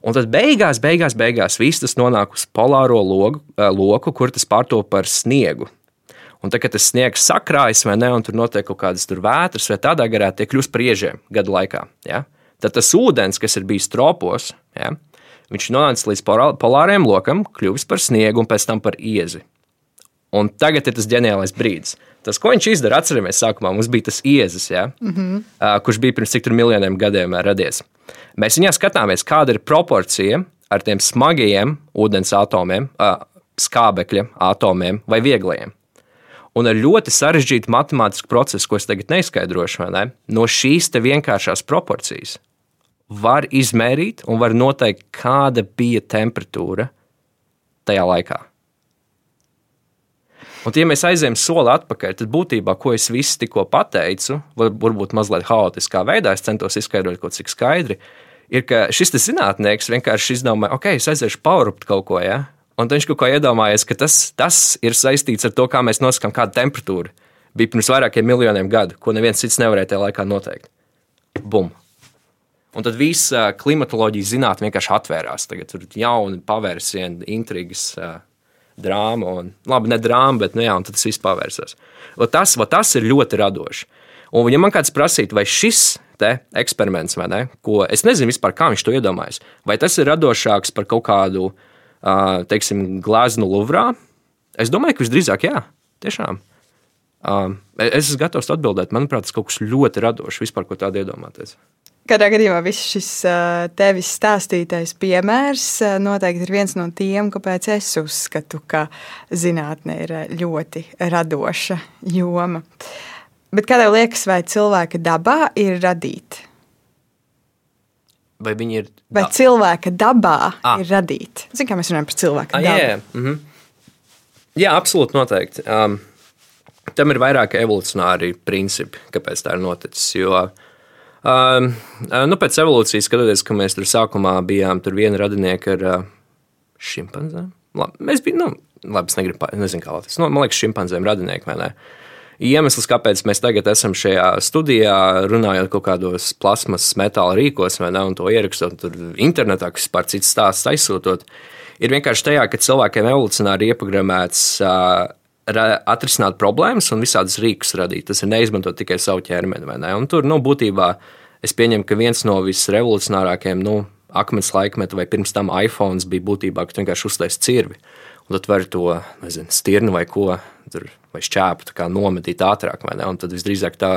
Speaker 3: Un tad beigās, beigās, beigās viss tas nonāk uz polāro logu, loku, kur tas pārto par sniegu. Un tad, kad tas sniegs sakrājas, vai ne, un tur notiek kaut kādas vētras, vai tādā garā, tie kļūst par iežiem gadu laikā. Ja? Tad tas ūdens, kas ir bijis tropos, ja, viņš nonāca līdz polāriem lokam, kļuvis par sniegu un pēc tam par iezi. Un tagad ir tas ģeniālais brīdis. Tas, ko viņš izdara, atceramies, sākumā mums bija tas iezis, ja, mm -hmm. kurš bija pirms cik miljoniem gadiem radies. Mēs viņā skatāmies, kāda ir proporcija ar tiem smagajiem ūdens atomiem, skābekļa atomiem vai vieglajiem. Un ar ļoti sarežģītu matemātisku procesu, ko es tagad neizskaidrošu, ne, no šīs vienkāršās proporcijas var izmērīt un var noteikt, kāda bija temperatūra tajā laikā. Un, ja mēs aizējām soli atpakaļ, tad būtībā, ko es visu tikko pateicu, varbūt mazliet haotiskā veidā, es centos izskaidrot kaut cik skaidri, ir, ka šis zinātnēks vienkārši izdomāja, ok, es aiziešu paurupt kaut ko, ja? un viņš kaut ko iedomājies, ka tas, tas ir saistīts ar to, kā mēs nosakām, kāda temperatūra bija pirms vairākiem miljoniem gadu, ko neviens cits nevarēja tajā laikā noteikt. Bum! Un tad viss klimatoloģijas zinātnē vienkārši atvērās. Tagad tur ir jauni pavērsieni, intrigas, drāma. Un, labi, ne drāma, bet nu, jā, tas viss pavērsās. Tas, tas ir ļoti radoši. Un, ja man kāds prasītu, vai šis eksperiments, vai ne, ko es nezinu vispār, kā viņš to iedomājas, vai tas ir radošāks par kaut kādu, teiksim, gleznu Luvrā, es domāju, ka visdrīzāk jā, tiešām. Es esmu gatavs atbildēt. Manuprāt, tas kaut kas ļoti radošs vispār, ko tādu iedomāties.
Speaker 2: Katrā gadījumā viss šis tevis stāstītais piemērs noteikti ir viens no tiem, kāpēc es uzskatu, ka zinātne ir ļoti radoša joma. Bet kā tev liekas, vai cilvēka dabā ir radīt?
Speaker 3: Vai viņi ir?
Speaker 2: Vai cilvēka dabā ah. ir radīt? Zini, kā mēs runājam par cilvēku ah, dabu?
Speaker 3: Jā, jā. -hmm. jā absolūti noteikti. Um, tam ir vairāki evolucionāri principi, kāpēc tā ir noticis. Jo, uh, Uh, nu, pēc evolūcijas, skatoties, ka mēs tur sākumā bijām tur viena radinieka ar uh, šimpanzēm. Labi, mēs bijām, nu, labi, es negribu, nezinu, kā tas. Nu, man liekas, šimpanzēm radinieki vai ne. iemesls, kāpēc mēs tagad esam šajā studijā, runājot kaut kādos plasmas metāla rīkos, vai ne, un to ierakstot internetā, kas par citu stāstu aizsūtot, ir vienkārši tajā, ka cilvēkiem evolucionāri ieprogrammēts uh, atrisināt problēmas un visādus rīkus radīt. Tas ir neizmantot tikai savu ķermeni, vai ne? Un tur, nu, būtībā es pieņemu, ka viens no visrevolucionārākajiem, nu, akmens laikmeta vai pirms tam iPhone bija būtībā, ka tu vienkārši uztaisīji cirvi. Un tad var to nezinu, stirnu vai ko tur, vai šķēpu nometīt ātrāk. Un tad visdrīzāk tā,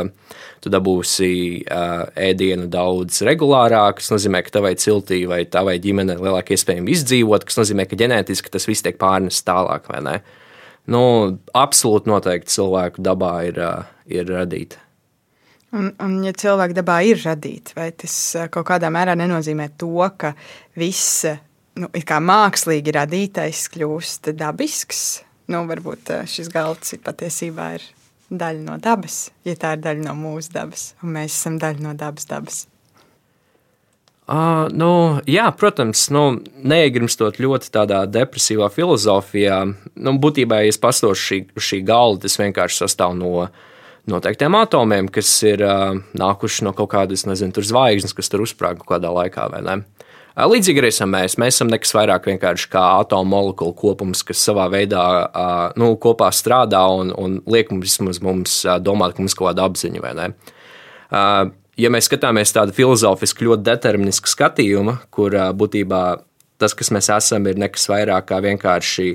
Speaker 3: tu dabūsi uh, ēdienu daudz regulārāk. Tas nozīmē, ka tavai ciltī vai tavai ģimenei lielāka iespējama izdzīvot, kas nozīmē, ka ģenētiski tas viss tiek pārnests tālāk. Nu, absolūti noteikti cilvēku dabā ir, uh, ir radīta.
Speaker 2: Un, un, ja cilvēka dabā ir radīta, vai tas kaut kādā mērā nenozīmē to, ka viss nu, mākslīgi radītais kļūst dabisks. Nu, varbūt eh, šis galds patiesībā ir daļa no dabas, ja tā ir daļa no mūsu dabas, un mēs esam daļa no dabas. dabas.
Speaker 3: Uh, nu, jā, protams, nu, neiegrimstot ļoti tādā depresīvā filozofijā. Nu, būtībā, ja es pastošu šī, šī galda, tas vienkārši sastāv no noteiktiem atomiem, kas ir uh, nākuši no kaut kādas, nezinu, zvaigznes, kas tur uzsprāga kaut kādā laikā, vai ne? Līdzīgi arī esam mēs. Mēs esam nekas vairāk vienkārši kā atomu molekulu kopums, kas savā veidā nu, kopā strādā un, un liek mums, mums domāt, ka mums kaut kāda apziņa. Ja mēs skatāmies tādu filozofisku, ļoti deterministu skatījumu, kur būtībā tas, kas mēs esam, ir nekas vairāk kā vienkārši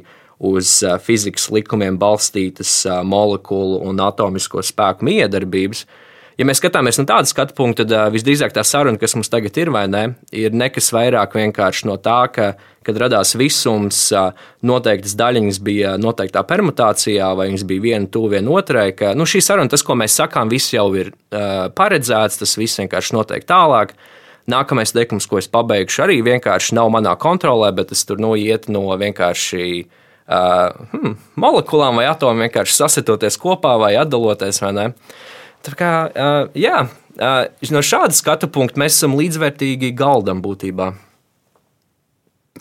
Speaker 3: uz fizikas likumiem balstītas molekulu un atomisko spēku miedarbības, ja mēs skatāmies no tāda skatu punkta, tad visdrīzāk tā saruna, kas mums tagad ir, ne, ir nekas vairāk vienkārši no tā, ka, kad radās visums, noteiktas daļiņas bija noteiktā permutācijā, vai viņas bija viena tuvu vienotrai, ka nu, šī saruna, tas, ko mēs sakām, viss jau ir uh, paredzēts, tas viss vienkārši notiek tālāk. Nākamais teikums, ko es pabeigšu, arī vienkārši nav manā kontrolē, bet tas tur nu, iet no vienkārši uh, hmm, molekulām vai atomiem vienkārši sasitoties kopā vai atdaloties. Vai ne? Kā, uh, jā, uh, no šāda skatu punkta mēs esam līdzvērtīgi galdam būtībā.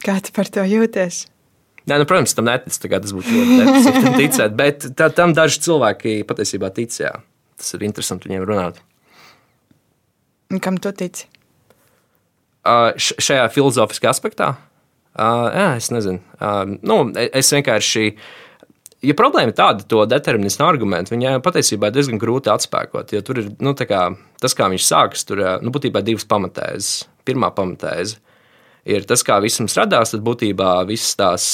Speaker 2: Kā tu par to jūties?
Speaker 3: Nē, nu, protams, tam netic. Tas būtu ļoti ticēt, bet tā, tam daži cilvēki patiesībā tic. Jā. Tas ir interesanti viņiem runāt.
Speaker 2: Un kam tu tici?
Speaker 3: Uh, šajā filozofiskā aspektā? Uh, jā, es nezinu. Uh, nu, es vienkārši. Uh, ja problēma ir tāda, to determinismu argumentu, viņai patiesībā ir diezgan grūti atspēkot. Jo tur ir nu, kā, tas, kā viņš sākas, tur nu, būtībā divas pamatēzes. Pirmā pamatēze ir tas, kā viss mums radās, tad būtībā viss tās.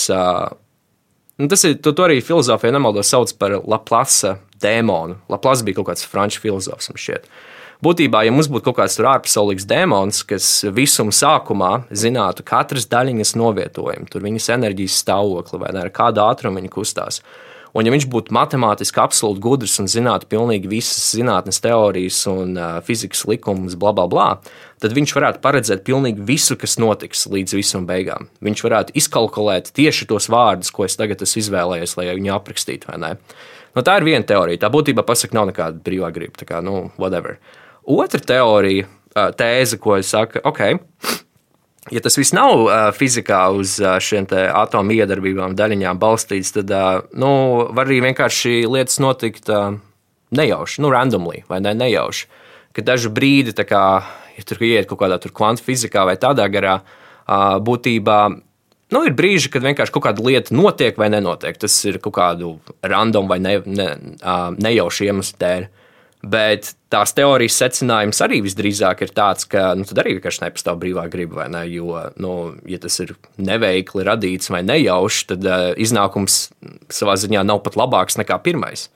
Speaker 3: Nu, tas ir, to, to arī filozofija nemaldos sauc par Laplasa dēmonu. Laplasa bija kaut kāds franču filozofs, man šķiet. Uh, būtībā, ja mums būtu kaut kāds ārpasaulīgs demons, kas visuma sākumā zinātu katras daļiņas novietojumu, tur viņas enerģijas stāvokli vai ne, ar kādu ātrumu viņi kustās. Un, ja viņš būtu matemātiski absolūti gudrs un zinātu pilnīgi visas zinātnes teorijas un uh, fizikas likumus, bla, bla, bla, tad viņš varētu paredzēt pilnīgi visu, kas notiks līdz visam beigām. Viņš varētu izkalkulēt tieši tos vārdus, ko es tagad esmu izvēlējies, lai viņu aprakstītu. Nu, tā ir viena teorija. Tā būtībā pasaka, nav nekāda brīvā griba. Tā kā, nu, whatever. Uh, Otra teorija, tēze, ko es saku, ok, ja tas viss nav fizikā uz šiem atomu iedarbībām, daļiņām balstīts, tad nu, var arī vienkārši lietas notikt nejauši, nu, randomly vai ne, nejauši. Kad dažu brīdi, kā, ja tur iet kaut kādā kvantu fizikā vai tādā garā, būtībā nu, ir brīži, kad vienkārši kaut kāda lieta notiek vai nenotiek. Tas ir kaut kādu random vai ne, ne, nejaušu iemeslu dēļ. Bet tās teorijas secinājums arī visdrīzāk ir tāds, ka nu, tad arī vienkārši nepastāv brīvā griba. Ne? Jo, nu, ja tas ir neveikli radīts vai nejauši, tad uh, iznākums savā ziņā nav pat labāks nekā pirmais.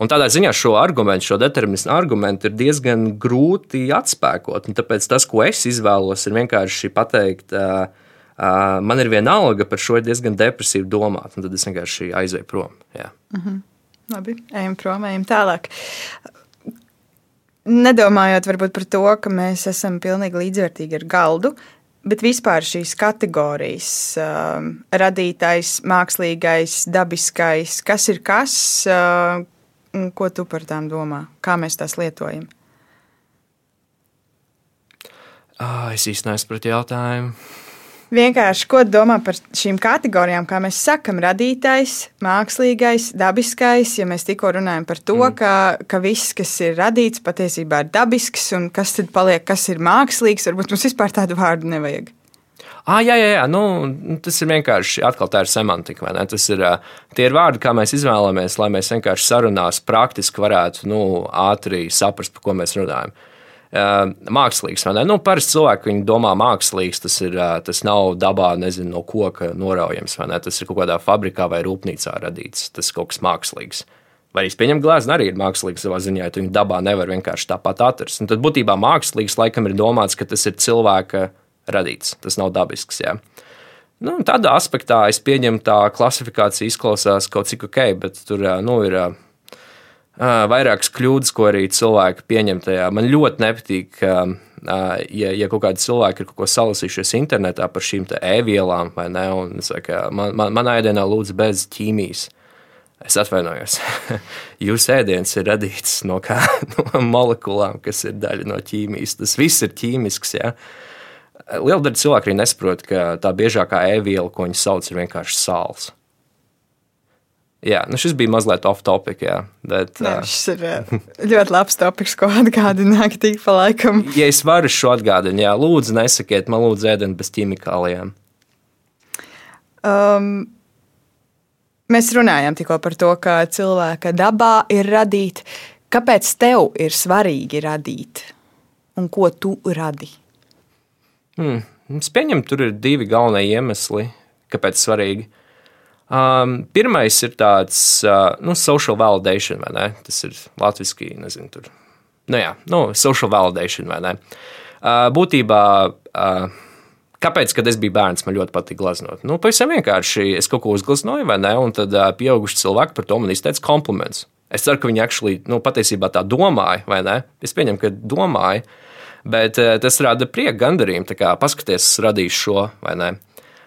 Speaker 3: Un tādā ziņā šo argumentu, šo determinismu argumentu ir diezgan grūti atspēkot. Tāpēc tas, ko es izvēlos, ir vienkārši pateikt, uh, uh, man ir viena alga par šo diezgan depresīvu domāt, tad es vienkārši aizēju prom. Jā.
Speaker 2: Mm -hmm. Labi, ejam prom, ejam tālāk nedomājot varbūt par to, ka mēs esam pilnīgi līdzvērtīgi ar galdu, bet vispār šīs kategorijas, uh, radītais, mākslīgais, dabiskais, kas ir kas, uh, ko tu par tām domā, kā mēs tās lietojam?
Speaker 3: Oh, es īstenībā nesaprotu jautājumu.
Speaker 2: Vienkārši, ko domā par šīm kategorijām, kā mēs sakam, radītais, mākslīgais, dabiskais. Ja mēs tikko runājam par to, mm. ka, ka viss, kas ir radīts, patiesībā ir dabisks, un kas tad paliek, kas ir mākslīgs, varbūt mums vispār tādu vārdu nevajag.
Speaker 3: Ah, jā, jā, jā. Nu, tas ir vienkārši atkal tā ir semantika. Tas ir, tie ir vārdi, kā mēs izvēlamies, lai mēs vienkārši sarunās praktiski varētu nu, ātri saprast, par ko mēs runājam. Uh, mākslīgs. Nu, Parasti cilvēki domā, mākslīgs tas, ir, tas nav dabā, nezinu, no koka noraujams. Tas ir kaut kādā fabrikā vai rūpnīcā radīts. Tas ir kaut kas mākslīgs. Vai arī pieņemt glāzi arī ir mākslīgs savā ziņā, ja viņu dabā nevar vienkārši tāpat atrast. Un tad būtībā mākslīgs laikam ir domāts, ka tas ir cilvēka radīts. Tas nav dabisks. Jā. Nu, tādā aspektā es pieņemu, tā klasifikācija izklausās kaut cik ok, bet tur nu, ir vairākas kļūdas, ko arī cilvēki pieņem tajā. Man ļoti nepatīk, ja, ja kaut kādi cilvēki ir kaut ko salasījušies internetā par šīm e-vielām, vai ne? Un, saka, man, man, manā ēdienā lūdzu bez ķīmijas. Es atvainojos. Jūsu ēdiens ir radīts no, kā, no molekulām, kas ir daļa no ķīmijas. Tas viss ir ķīmisks. Ja? Liela daļa cilvēku arī nesaprot, ka tā biežākā e-viela, ko viņi sauc, ir vienkārši sāls. Jā, nu šis bija mazliet off topic. Jā, bet,
Speaker 2: Nē, šis ir ļoti labs topiks, ko atgādināt tik pa laikam.
Speaker 3: Ja es varu šo atgādināt, jā, lūdzu, nesakiet, man lūdzu, ēdienu bez ķīmikālijām.
Speaker 2: Um, mēs runājām tikko par to, ka cilvēka dabā ir radīt. Kāpēc tev ir svarīgi radīt? Un ko tu radi?
Speaker 3: Hmm. Es pieņemu, tur ir divi galvenie iemesli, kāpēc svarīgi. Um, pirmais ir tāds uh, nu, social validation, vai ne? Tas ir latviešu, nezinu, tur. Nu, jā, nu, social validation, vai ne? Uh, būtībā, uh, kāpēc, kad es biju bērns, man ļoti patīk glaznot? Nu, pavisam vienkārši es kaut ko uzgleznoju, vai ne? Un tad uh, pieauguši cilvēki par to man izteica kompliments. Es ceru, ka viņi actually, nu, patiesībā tā domāja, vai ne? Es pieņemu, ka domāja, bet uh, tas rada prieku gandarījumu. Paskaties, es radīšu šo, vai ne?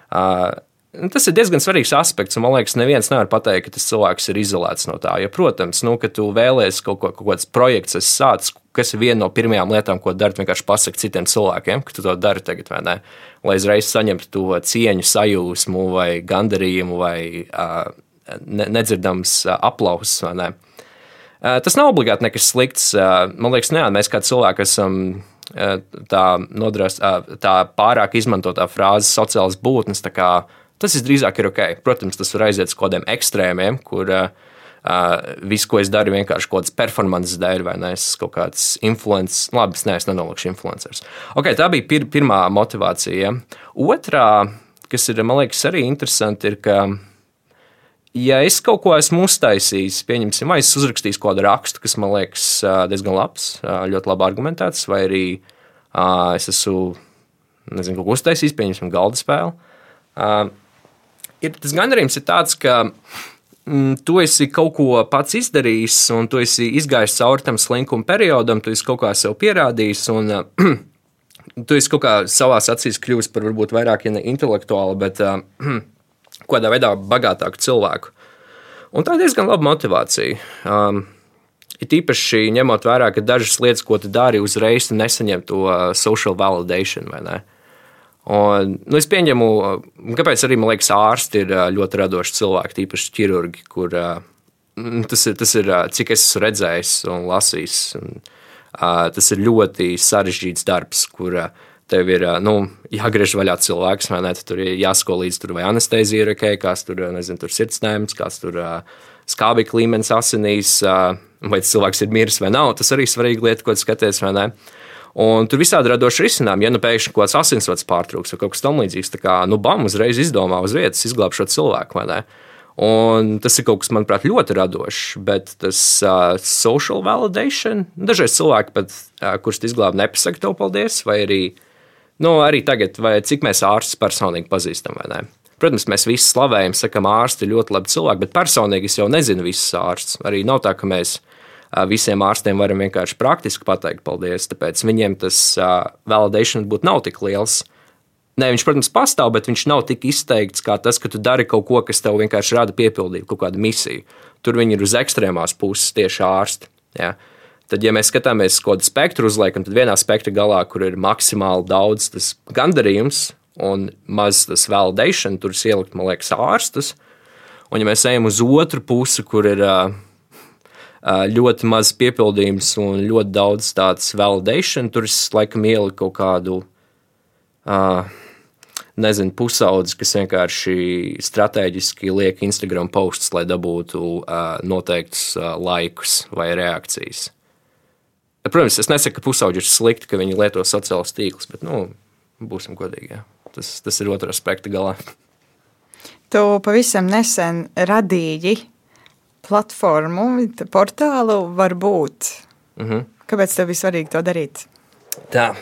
Speaker 3: Uh, Tas ir diezgan svarīgs aspekts, un man liekas, neviens nevar pateikt, ka tas cilvēks ir izolēts no tā. Jo, protams, nu, ka tu vēlēsies kaut, ko, kaut kāds projekts, sācis, kas ir viena no pirmajām lietām, ko dari, vienkārši pasakot citiem cilvēkiem, ka tu to dari tagad, vai ne? Lai uzreiz saņemtu to cieņu, sajūsmu, vai gandarījumu, vai uh, nedzirdams uh, aplausus, vai ne? Uh, tas nav obligāti nekas slikts. Uh, man liekas, nē, mēs kā cilvēki esam tā, nodras, tā pārāk izmantotā frāze sociālas būtnes. Tas drīzāk ir ok. Protams, tas var aiziet uz kaut kādiem ekstrēmiem, kur uh, viss, ko es daru, vienkārši kaut kādas performances dēļ, vai ne? Es kaut kāds influenceris. Labi, es neesmu nenolūkšu influenceris. Okay, tā bija pir pirmā motivācija. Otrā, kas ir, man liekas, arī interesanti, ir, ka, ja es kaut ko esmu uztaisījis, pieņemsim, vai es uzrakstīju kādu rakstu, kas man liekas diezgan labs, ļoti labi argumentēts, vai arī es esmu nezinu, kaut ko uztaisījis, pieņemsim, galda spēli ir tas gandarījums ir tāds, ka mm, tu esi kaut ko pats izdarījis, un tu esi izgājis cauri tam slinkuma periodam, tu esi kaut kā sev pierādījis. Un, Tu esi kaut kā savā acīs kļuvis par varbūt vairāk ja ne intelektuālu, bet uh, kādā veidā bagātāku cilvēku. Un tā ir diezgan laba motivācija. Um, ir īpaši ņemot vērā, ka dažas lietas, ko tu dari, uzreiz nesaņem to uh, social validation. Uh, Un, nu, es pieņemu, kāpēc arī man liekas, ārsti ir ļoti radoši cilvēki, tīpaši ķirurgi, kur tas ir, tas ir cik es esmu redzējis un lasījis. Un, tas ir ļoti sarežģīts darbs, kur tev ir nu, jāgriež vaļā cilvēks, vai ne? Tur ir jāsako līdzi, tur vai anestezija ir ok, kāds tur, nezinu, tur sirdsnēms, kāds tur skābekļa līmenis asinīs, vai cilvēks ir miris vai nav. Tas arī svarīga lieta, ko skaties, vai ne? Un tur visādi radoši risinājumi. Ja nu pēkšņi kaut kāds asinsvads pārtrūks vai kaut kas tamlīdzīgs, tad nu, bam, uzreiz izdomā uz vietas izglābt šo cilvēku. Un tas ir kaut kas, manuprāt, ļoti radošs, bet tas uh, social validation, dažreiz cilvēki pat, uh, kurus izglāba, nepasaka tev paldies, vai arī, nu, arī tagad, vai cik mēs ārstus personīgi pazīstam, vai ne. Protams, mēs visi slavējam, sakam, ārsti ļoti labi cilvēki, bet personīgi es jau nezinu visus ārstus. Arī nav tā, ka mēs visiem ārstiem varam vienkārši praktiski pateikt paldies, tāpēc viņiem tas validation būtu nav tik liels. Nē, viņš, protams, pastāv, bet viņš nav tik izteikts kā tas, ka tu dari kaut ko, kas tev vienkārši rada piepildījumu, kaut kādu misiju. Tur viņi ir uz ekstrēmās puses tieši ārsti. Ja? Tad, ja mēs skatāmies uz kādu spektru uzliekam, tad vienā spektra galā, kur ir maksimāli daudz tas gandarījums, un maz tas validation, tur ielikt, man liekas, ārstus. Un, ja mēs ejam uz otru pusi, kur ir uh, ļoti maz piepildījums un ļoti daudz tādas validation, tur es laikam ieliku kaut kādu. Uh, nezinu, pusaudzis, kas vienkārši strateģiski liek Instagram postus, lai dabūtu uh, noteiktus uh, laikus vai reakcijas. Protams, es nesaku, ka pusaudži ir slikti, ka viņi lieto sociālos tīklus, bet nu, būsim godīgi. Jā. Tas, tas ir otrs aspekts galā.
Speaker 2: Tu pavisam nesen radīji platformu, portālu, varbūt. Mm -hmm. Kāpēc tev bija svarīgi to darīt?
Speaker 3: Tā,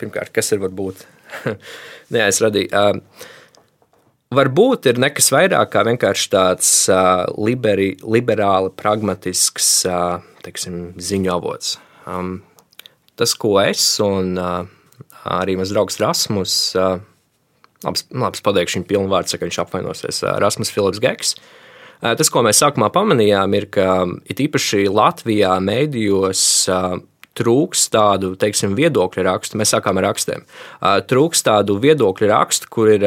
Speaker 3: pirmkārt, kas ir varbūt? Nē, es radīju. Uh, varbūt ir nekas vairāk kā vienkārši tāds uh, liberi, liberāli, pragmatisks uh, teiksim, ziņu avots. Um, tas, ko es un uh, arī mans draugs Rasmus, uh, labs, labs pateikšu viņa pilnvārds, ka viņš apvainosies, uh, Rasmus Filips Geks. Uh, tas, ko mēs sākumā pamanījām, ir, ka it īpaši Latvijā mēdījos uh, trūks tādu teiksim, viedokļu rakstu. Mēs sākām ar rakstiem. Trūks tādu viedokļu rakstu, kur ir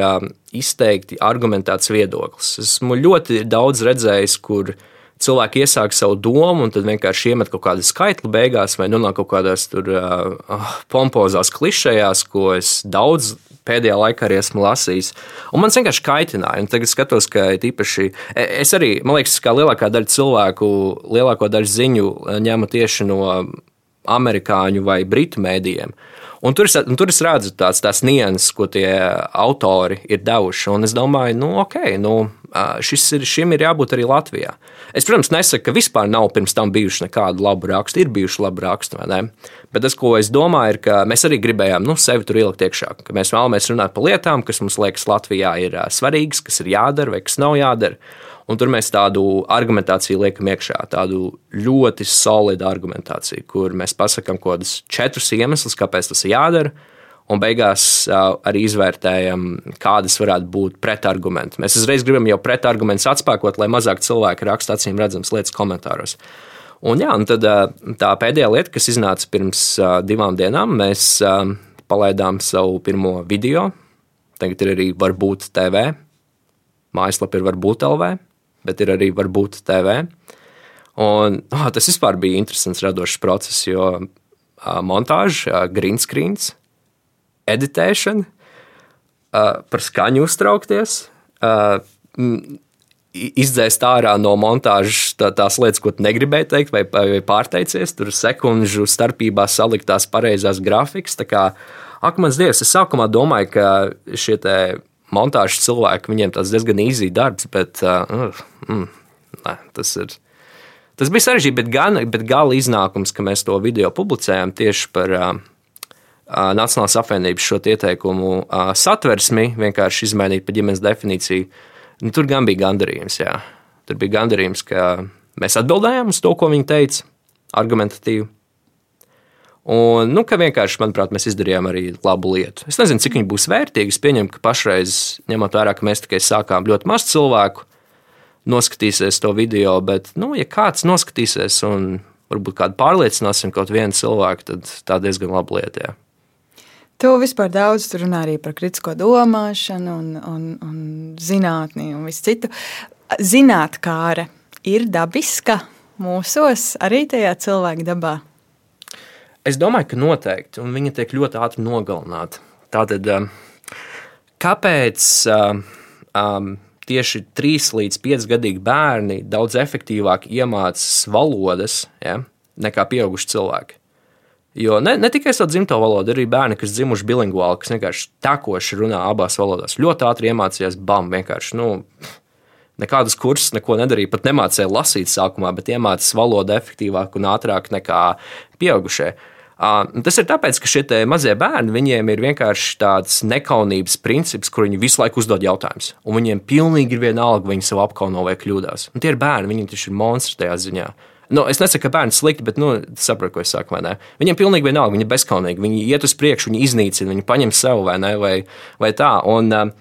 Speaker 3: izteikti argumentēts viedoklis. Esmu ļoti daudz redzējis, kur cilvēki iesāk savu domu un tad vienkārši iemet kaut kādu skaitli beigās, vai nonāk kaut kādās tur uh, pompozās klišejās, ko es daudz pēdējā laikā arī esmu lasījis. Un man vienkārši kaitināja. Tagad skatos, ka īpaši es arī, man liekas, ka lielākā daļa cilvēku, lielāko daļu ziņu ņemu tieši no amerikāņu vai britu mēdījiem. Un tur, es, un tur es redzu tās, tās nianses, ko tie autori ir devuši. Un es domāju, nu, ok, nu, šis ir, šim ir jābūt arī Latvijā. Es, protams, nesaku, ka vispār nav pirms tam bijuši nekādu labu rakstu. Ir bijuši labi raksti, vai ne? Bet tas, ko es domāju, ir, ka mēs arī gribējām nu, sevi tur ielikt iekšā. Ka mēs vēlamies runāt par lietām, kas mums liekas Latvijā ir svarīgas, kas ir jādara vai kas nav jādara. Un tur mēs tādu argumentāciju liekam iekšā, tādu ļoti solidu argumentāciju, kur mēs pasakām kaut kādus četrus iemeslus, kāpēc tas ir jādara. Un beigās arī izvērtējam, kādas varētu būt pretargumenti. Mēs uzreiz gribam jau pretargumentus atspēkot, lai mazāk cilvēki raksta acīm redzamas lietas komentāros. Un, jā, un tad tā pēdējā lieta, kas iznāca pirms divām dienām, mēs palaidām savu pirmo video. Tagad ir arī varbūt TV. Mājaslapa ir varbūt LV bet ir arī varbūt TV. Un, oh, tas vispār bija interesants radošs process, jo uh, montāža, uh, green screens, editēšana, uh, par skaņu uztraukties. Uh, Izdzēst ārā no montāžas tā, tās lietas, ko negribēji teikt, vai, vai pārteicies. Tur sekundžu starpībā saliktās pareizās grafikas. Tā kā, ak, mans dievs, es sākumā domāju, ka šie montāžas cilvēki, viņiem tas diezgan īsi darbs, bet uh, mm, nē, tas ir. Tas bija sarežģīti, bet, gan, bet gala iznākums, ka mēs to video publicējām tieši par uh, Nacionālās apvienības šo ieteikumu uh, satversmi, vienkārši izmainīt pa ģimenes definīciju. Nu, tur gan bija gandarījums. Jā. Tur bija gandarījums, ka mēs atbildējām uz to, ko viņi teica, argumentatīvi. Un, nu, ka vienkārši, manuprāt, mēs izdarījām arī labu lietu. Es nezinu, cik viņi būs vērtīgi. Es pieņemu, ka pašreiz, ņemot vērā, ka mēs tikai sākām ļoti maz cilvēku, noskatīsies to video, bet, nu, ja kāds noskatīsies un varbūt kādu pārliecināsim kaut vienu cilvēku, tad tā diezgan laba lieta. Jā.
Speaker 2: Tu vispār daudz runā arī par kritisko domāšanu, un, un, un zinātnī un visu citu. Zinātnē ir dabiska mūsos, arī tajā cilvēka dabā.
Speaker 3: Es domāju, ka noteikti, un viņa tiek ļoti ātri nogalināta. Tātad, um, kāpēc um, tieši 3 līdz 5 gadīgi bērni daudz efektīvāk iemācās valodas ja, nekā pieauguši cilvēki? Jo ne, ne tikai savu dzimto valodu, arī bērni, kas dzimuši bilinguāli, kas vienkārši tekoši runā abās valodās. Ļoti ātri iemācījās bam, vienkārši. Nu, nekādas kursus, neko nedarīja. Pat nemācīja lasīt sākumā, bet iemācījās valodu efektīvāk un ātrāk nekā pieaugušie. Tas ir tāpēc, ka šie mazie bērni, viņiem ir vienkārši tāds nekaunības princips, kur viņi visu laiku uzdod jautājumus. Un viņiem pilnīgi ir vienalga, vai viņi sev apkauno vai kļūdās. Un tie ir bērni, viņi taču ir monstri tajā ziņā. Nu, es nesaku, ka bērni slikti, bet nu, saprotu, ko es saku. Viņiem pilnīgi vienalga, viņi ir bezskaunīgi. Viņi iet uz priekšu, viņi iznīcina, viņi paņem sev vai, ne, vai, vai tā. Un,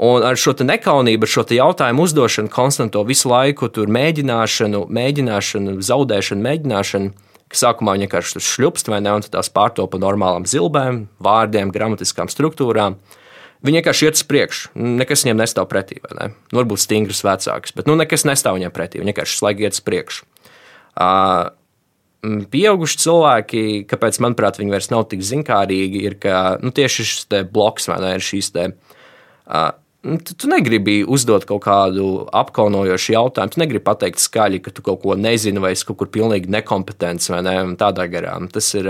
Speaker 3: Un ar šo nekaunību, ar šo jautājumu uzdošanu, konstanto visu laiku mēģināšanu, mēģināšanu, zaudēšanu, mēģināšanu, ka sākumā viņi vienkārši tur šļupst vai ne, un tās pārtopa normālām zilbēm, vārdiem, gramatiskām struktūrām. Viņi vienkārši iet uz priekšu. Nekas viņiem nestāv pretī. Ne? Nu, varbūt stingrs vecāks, bet nu, nekas nestāv viņiem pretī. Viņi vienkārši slēdz iet uz priekšu. Uh, Pieauguši cilvēki, kāpēc, manuprāt, viņi vairs nav tik zinkārīgi, ir ka nu, tieši šis bloks vai ne, ir šīs te. Uh, Tu, tu negribi uzdot kaut kādu apkaunojošu jautājumu. Tu negribi pateikt skaļi, ka tu kaut ko nezini, vai es kaut kur pilnīgi nekompetents vai ne, tādā garā. Tas ir,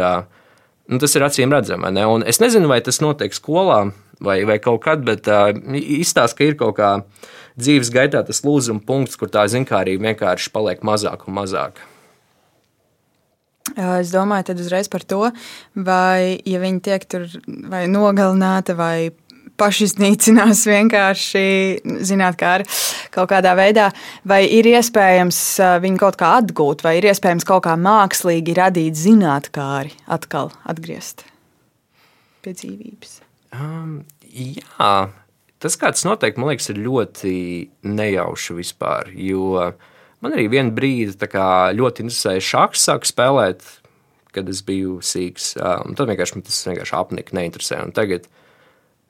Speaker 3: nu, tas ir acīm redzami. Ne? Un es nezinu, vai tas notiek skolā vai, vai kaut kad, bet uh, izstāsta, ka ir kaut kā dzīves gaitā tas lūzuma punkts, kur tā zinkārība vienkārši paliek mazāk un mazāk.
Speaker 2: Es domāju, tad uzreiz par to, vai ja viņi tiek tur vai nogalināti vai pašiznīcinās vienkārši, zināt, kā ar kaut kādā veidā, vai ir iespējams viņu kaut kā atgūt, vai ir iespējams kaut kā mākslīgi radīt zinātkāri atkal atgriezt pie dzīvības?
Speaker 3: Um, jā, tas kāds noteikti, man liekas, ir ļoti nejauši vispār, jo man arī vienu brīdi ļoti interesēja šāks sāk spēlēt, kad es biju sīgs, un tad vienkārši man tas vienkārši apnika, neinteresē, un tagad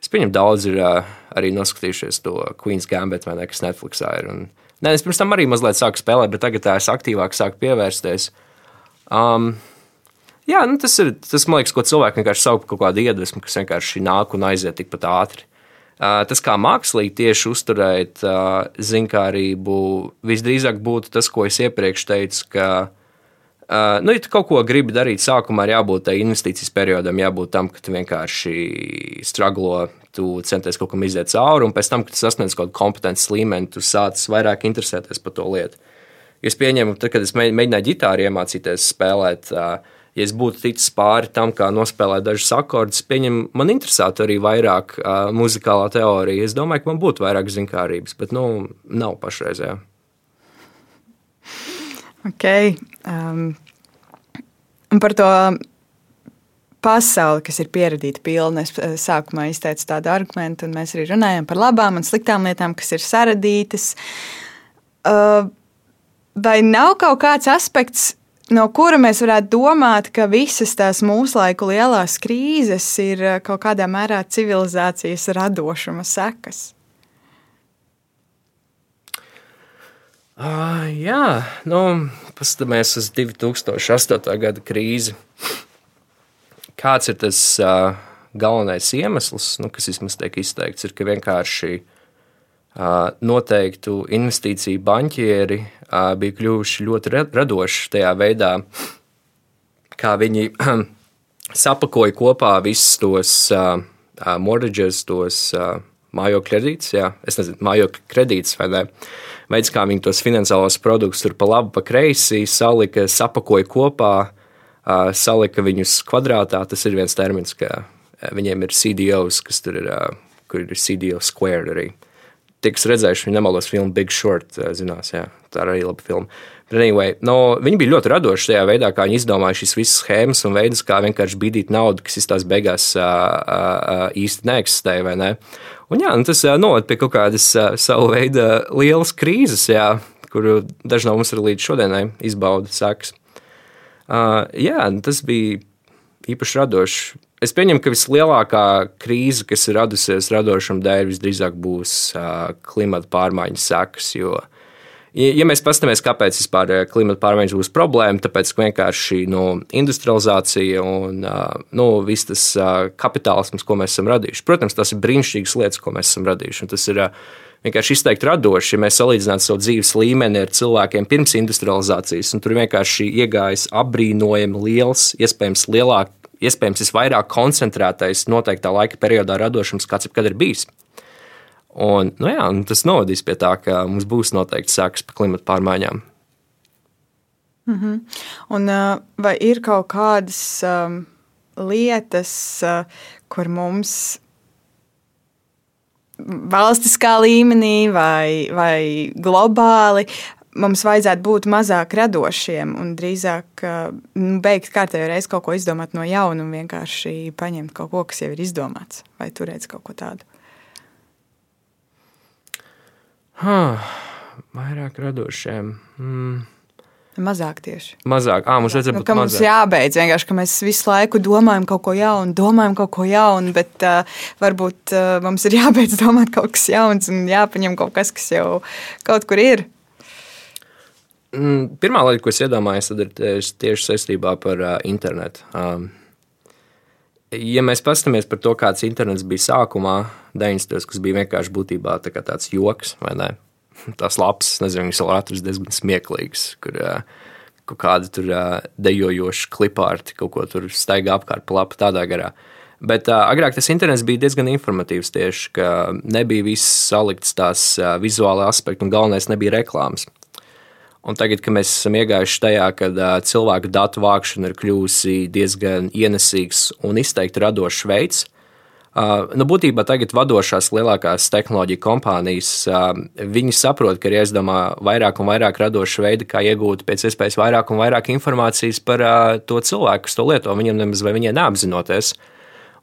Speaker 3: es pieņemu daudz ir arī noskatījušies to Queen's Gambit ne, kas Netflixā ir, un Nē, es pirms tam arī mazliet sāku spēlēt, bet tagad tā es aktīvāk sāku pievērsties. Um, Jā, nu tas ir tas, man liekas, ko cilvēki vienkārši sauc par kaut kādu iedvesmu, kas vienkārši nāk un aiziet tikpat ātri. Uh, tas, kā mākslīgi tieši uzturēt uh, zinkārību, visdrīzāk būtu tas, ko es iepriekš teicu, ka, uh, nu, ja tu kaut ko gribi darīt, sākumā ir jābūt tai investīcijas periodam, jābūt tam, ka tu vienkārši straglo, tu centies kaut kam iziet cauri, un pēc tam, kad sasniedz kaut kādu kompetences līmeni, tu sāc vairāk interesēties par to lietu. Es pieņemu, tad, kad es mēģināju ģitāru iemācīties spēlēt, uh, ja es būtu ticis pāri tam, kā nospēlēt dažus akordus, pieņem, man interesētu arī vairāk uh, muzikālā teorija. Es domāju, ka man būtu vairāk zinkārības, bet nu, nav pašreizējā.
Speaker 2: Ok. Um, un par to pasauli, kas ir pieradīta pilna. Es sākumā izteicu tādu argumentu, un mēs arī runājam par labām un sliktām lietām, kas ir saradītas. Uh, vai nav kaut kāds aspekts, no kura mēs varētu domāt, ka visas tās mūslaiku lielās krīzes ir eh, kaut kādā mērā civilizācijas radošuma sekas.
Speaker 3: Uh, jā, nu, paskatāmies uz 2008. gada krīzi. Kāds ir tas uh, galvenais iemesls, nu, kas vismaz tiek izteikts, ir, ka vienkārši uh, noteiktu investīciju banķieri bija kļuvuši ļoti radoši tajā veidā, kā viņi sapakoja kopā visus tos uh, mortgages, tos uh, mājokļu kredītus, jā, es nezinu, mājokļu kredītus vai ne. Veids, kā viņi tos finansiālos produktus tur pa labi, pa kreisi salika, sapakoja kopā, salika viņus kvadrātā. Tas ir viens termins, ka viņiem ir CDOs, kas tur ir, kur ir CDO squared arī. Tie, kas redzējuši, viņi nemalos filmu Big Short, zinās, jā tā ir arī laba filma. Anyway, no, viņi bija ļoti radoši tajā veidā, kā viņi izdomāja šīs visas schēmas un veidus, kā vienkārši bīdīt naudu, kas izstās beigās īsti neeksistēja, vai ne? Un jā, un tas noved pie kaut kādas savu veidu lielas krīzes, jā, kuru daži no mums arī līdz šodienai izbauda sekas. Uh, jā, tas bija īpaši radoši. Es pieņemu, ka vislielākā krīze, kas ir radusies radošam dēļ, visdrīzāk būs uh, klimata pārmaiņas sekas, jo uh, Ja mēs paskatāmies, kāpēc vispār eh, klimata pārmaiņas būs problēma, tāpēc vienkārši nu, industrializācija un nu, viss tas kapitālisms, ko mēs esam radījuši. Protams, tas ir brīnišķīgas lietas, ko mēs esam radījuši. Tas ir vienkārši izteikti radoši, ja mēs salīdzinātu savu dzīves līmeni ar cilvēkiem pirms industrializācijas. Tur vienkārši iegājis apbrīnojami liels, iespējams, lielāk, iespējams, visvairāk koncentrētais noteiktā laika periodā radošums, kāds jebkad ir bijis. Un, nu jā, un tas novadīs pie tā, ka mums būs noteikti sekas par klimatu pārmaiņām.
Speaker 2: Mm -hmm. Un, vai ir kaut kādas um, lietas, uh, kur mums valstiskā līmenī vai, vai globāli mums vajadzētu būt mazāk radošiem un drīzāk uh, beigt kārtējo reizi kaut ko izdomāt no jauna un vienkārši paņemt kaut ko, kas jau ir izdomāts, vai turēt kaut ko tādu?
Speaker 3: Huh, vairāk radošiem. Mm.
Speaker 2: Mazāk tieši.
Speaker 3: Mazāk, ah, mums vajadzētu
Speaker 2: Nu,
Speaker 3: būt
Speaker 2: ka mums
Speaker 3: mazāk.
Speaker 2: jābeidz vienkārši, ka mēs visu laiku domājam kaut ko jaunu, domājam kaut ko jaunu, bet uh, varbūt uh, mums ir jābeidz domāt kaut kas jauns un jāpaņem kaut kas, kas jau kaut kur ir.
Speaker 3: Mm, Pirmā lieta, ko es iedomājos, ir tieši, saistībā par uh, internetu. Um, ja mēs paskatāmies par to, kāds internets bija sākumā, 90. kas bija vienkārši būtībā tā tāds joks, vai ne? Tās lapas, nezinu, viņas vēl atrast diezgan smieklīgas, kur kaut kādi tur dejojoši klipārti kaut ko tur staigā apkārt pa lapu tādā garā. Bet uh, agrāk tas internets bija diezgan informatīvs tieši, ka nebija viss salikts tās uh, vizuālā aspekta un galvenais nebija reklāmas. Un tagad, kad mēs esam iegājuši tajā, kad uh, cilvēku datu vākšana ir kļuvusi diezgan ienesīgs un izteikti radošs veids, uh, nu, būtībā tagad vadošās lielākās tehnoloģiju kompānijas, uh, viņi saprot, ka ir jāizdomā vairāk un vairāk radošu veidu, kā iegūt pēc iespējas vairāk un vairāk informācijas par uh, to cilvēku, kas to lieto, viņam nemaz vai viņai neapzinoties.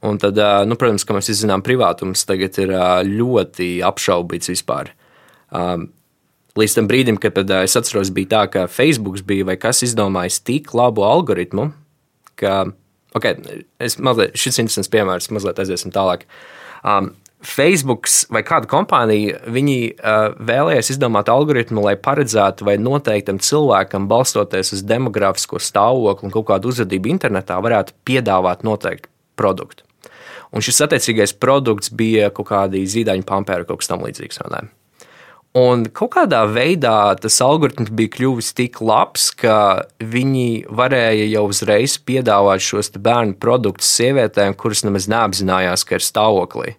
Speaker 3: Un tad, uh, nu, protams, kā mēs zinām, privātums tagad ir uh, ļoti apšaubīts vispār. Um, Līdz tam brīdim, kad tad, es atceros, bija tā, ka Facebook bija vai kas izdomājis tik labu algoritmu, ka, ok, es mazliet, šis interesants piemērs, mazliet aiziesim tālāk. Um, Facebook vai kāda kompānija, uh, vēlējās izdomāt algoritmu, lai paredzētu vai noteiktam cilvēkam, balstoties uz demogrāfisko stāvokli un kaut kādu uzvedību internetā, varētu piedāvāt noteiktu produktu. Un šis attiecīgais produkts bija kaut kādi zīdaiņu pampēri, kaut kas tam līdzīgs. vai ne? Un kaut kādā veidā tas algoritms bija kļuvis tik labs, ka viņi varēja jau uzreiz piedāvāt šos bērnu produktus sievietēm, kuras nemaz neapzinājās, ka ir stāvoklī.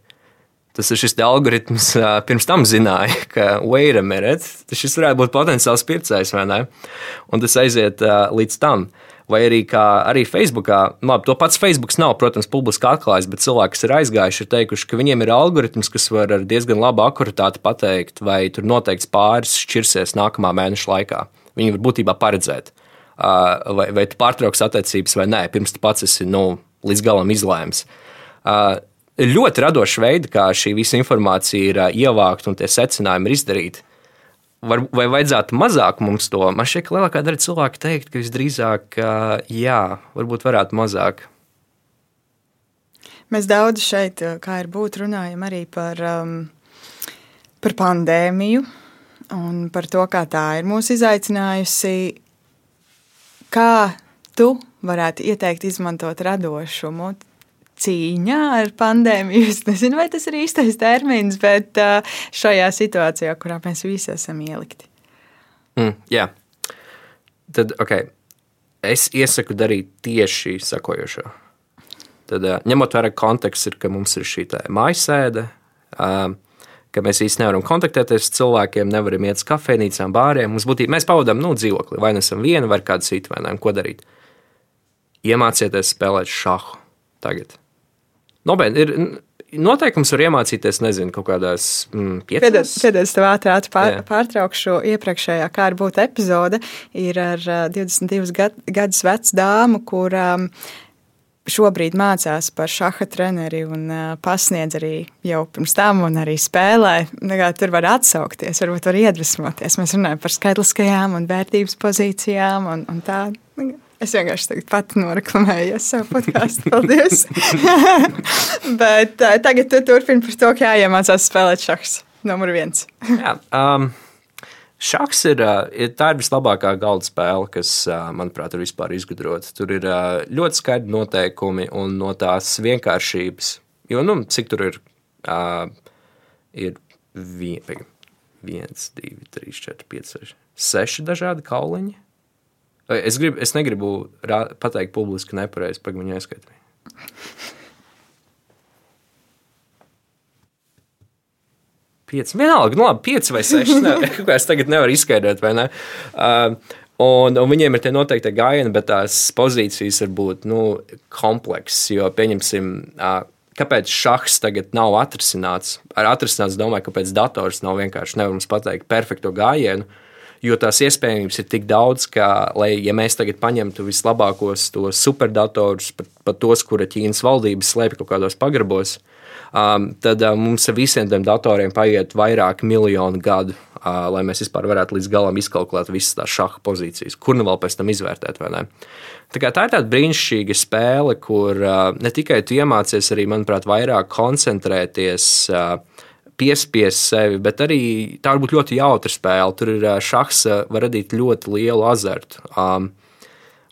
Speaker 3: Tas ir šis algoritms, pirms tam zināja, ka, wait a minute, šis varētu būt potenciāls pircējs, vai ne? Un tas aiziet līdz tam. Vai arī, kā arī Facebookā, nu, labi, to pats Facebook nav, protams, publiski atklājis, bet cilvēki, kas ir aizgājuši, ir teikuši, ka viņiem ir algoritms, kas var ar diezgan labu akuratāti pateikt, vai tur noteikts pāris šķirsies nākamā mēneša laikā. Viņi var būtībā paredzēt, vai, vai tu pārtrauks attiecības vai nē, pirms tu pats esi nu, līdz galam izlēms. Ļoti radoši veidi, kā šī visa informācija ir ievākta un tie secinājumi ir izdarīti. Var, vai vajadzētu mazāk mums to? Man šķiet, ka lielākā daļa cilvēku teikt, ka visdrīzāk, jā, varbūt varētu mazāk.
Speaker 2: Mēs daudz šeit, eh, kā ir būt, runājam arī par, um, par pandēmiju un par to, kā tā ir mūs izaicinājusi. Kā tu varētu ieteikt izmantot radošumu cīņā ar pandēmiju? Es nezinu, vai tas ir īstais termins, bet uh, šajā situācijā, kurā mēs visi esam ielikti.
Speaker 3: Mm, jā, tad ok. Es iesaku darīt tieši sakojošo. Tad, ā, ņemot vērā konteksts, ir, ka mums ir šī mājasēde, ā, ka mēs īstenībā nevaram kontaktēties ar cilvēkiem, nevaram iet uz kafejnīcām, bāriem. Mums būtībā mēs pavadām nu, dzīvokli, vai nesam vienu, vai kādu citu, vai un ko darīt. Iemācieties spēlēt šahu tagad. Nobeidz, ir noteikums var iemācīties, nezinu, kaut kādās mm, piecās.
Speaker 2: Pēdējais tev ātri pār, pārtraukšu. Iepriekšējā kā ar būt epizode ir ar ā, 22 gad, gadus vecu dāmu, kur um, šobrīd mācās par šaha treneri un pasniedz arī jau pirms tam un arī spēlē. Tā kā Tur var atsaukties, varbūt var iedvesmoties. Mēs runājam par skaitliskajām un vērtības pozīcijām un, un tā. Es vienkārši tagad pati noreklamēju savu podkāstu. Paldies! Bet uh, tagad tu turpini par to, kā jāiemācās spēlēt šahs. Numur viens.
Speaker 3: Jā, um, šachs ir, ir tā ir vislabākā galda spēle, kas, manuprāt, ir vispār izgudrota. Tur ir ļoti skaidri noteikumi un no tās vienkāršības. Jo, nu, cik tur ir? Uh, ir vien, pagaid, viens, divi, trīs, četri, pieci, seši, seši dažādi kauliņi. Es, gribu, es negribu rā, pateikt publiski nepareizi, pagaidām viņa ieskaitīt. Pieci. Vienalga, nu labi, pieci vai seši. Ne, es tagad nevaru izskaidrot, vai ne? Uh, un, un viņiem ir tie noteikti gājieni, bet tās pozīcijas var būt nu, kompleksas. Jo, pieņemsim, uh, kāpēc šachs tagad nav atrisināts? Ar atrisināts domāju, kāpēc dators nav vienkārši nevar mums pateikt perfekto gājienu. Jo tās iespējamības ir tik daudz, ka, lai, ja mēs tagad paņemtu vislabākos tos superdatorus, pat, pat tos, kura Ķīnas valdības slēpj kaut kādos pagrabos, um, tad uh, mums ar visiem tiem datoriem paiet vairāk miljonu gadu, uh, lai mēs vispār varētu līdz galam izkalkulēt visas tās šaha pozīcijas, kur nu vēl pēc tam izvērtēt. Tā, tā ir tāda brīnišķīga spēle, kur uh, ne tikai tu iemācies, arī, manuprāt, vairāk koncentrēties. Uh, piespiest sevi, bet arī tā var būt ļoti jautra spēle. Tur ir šachs, var radīt ļoti lielu azartu. Um,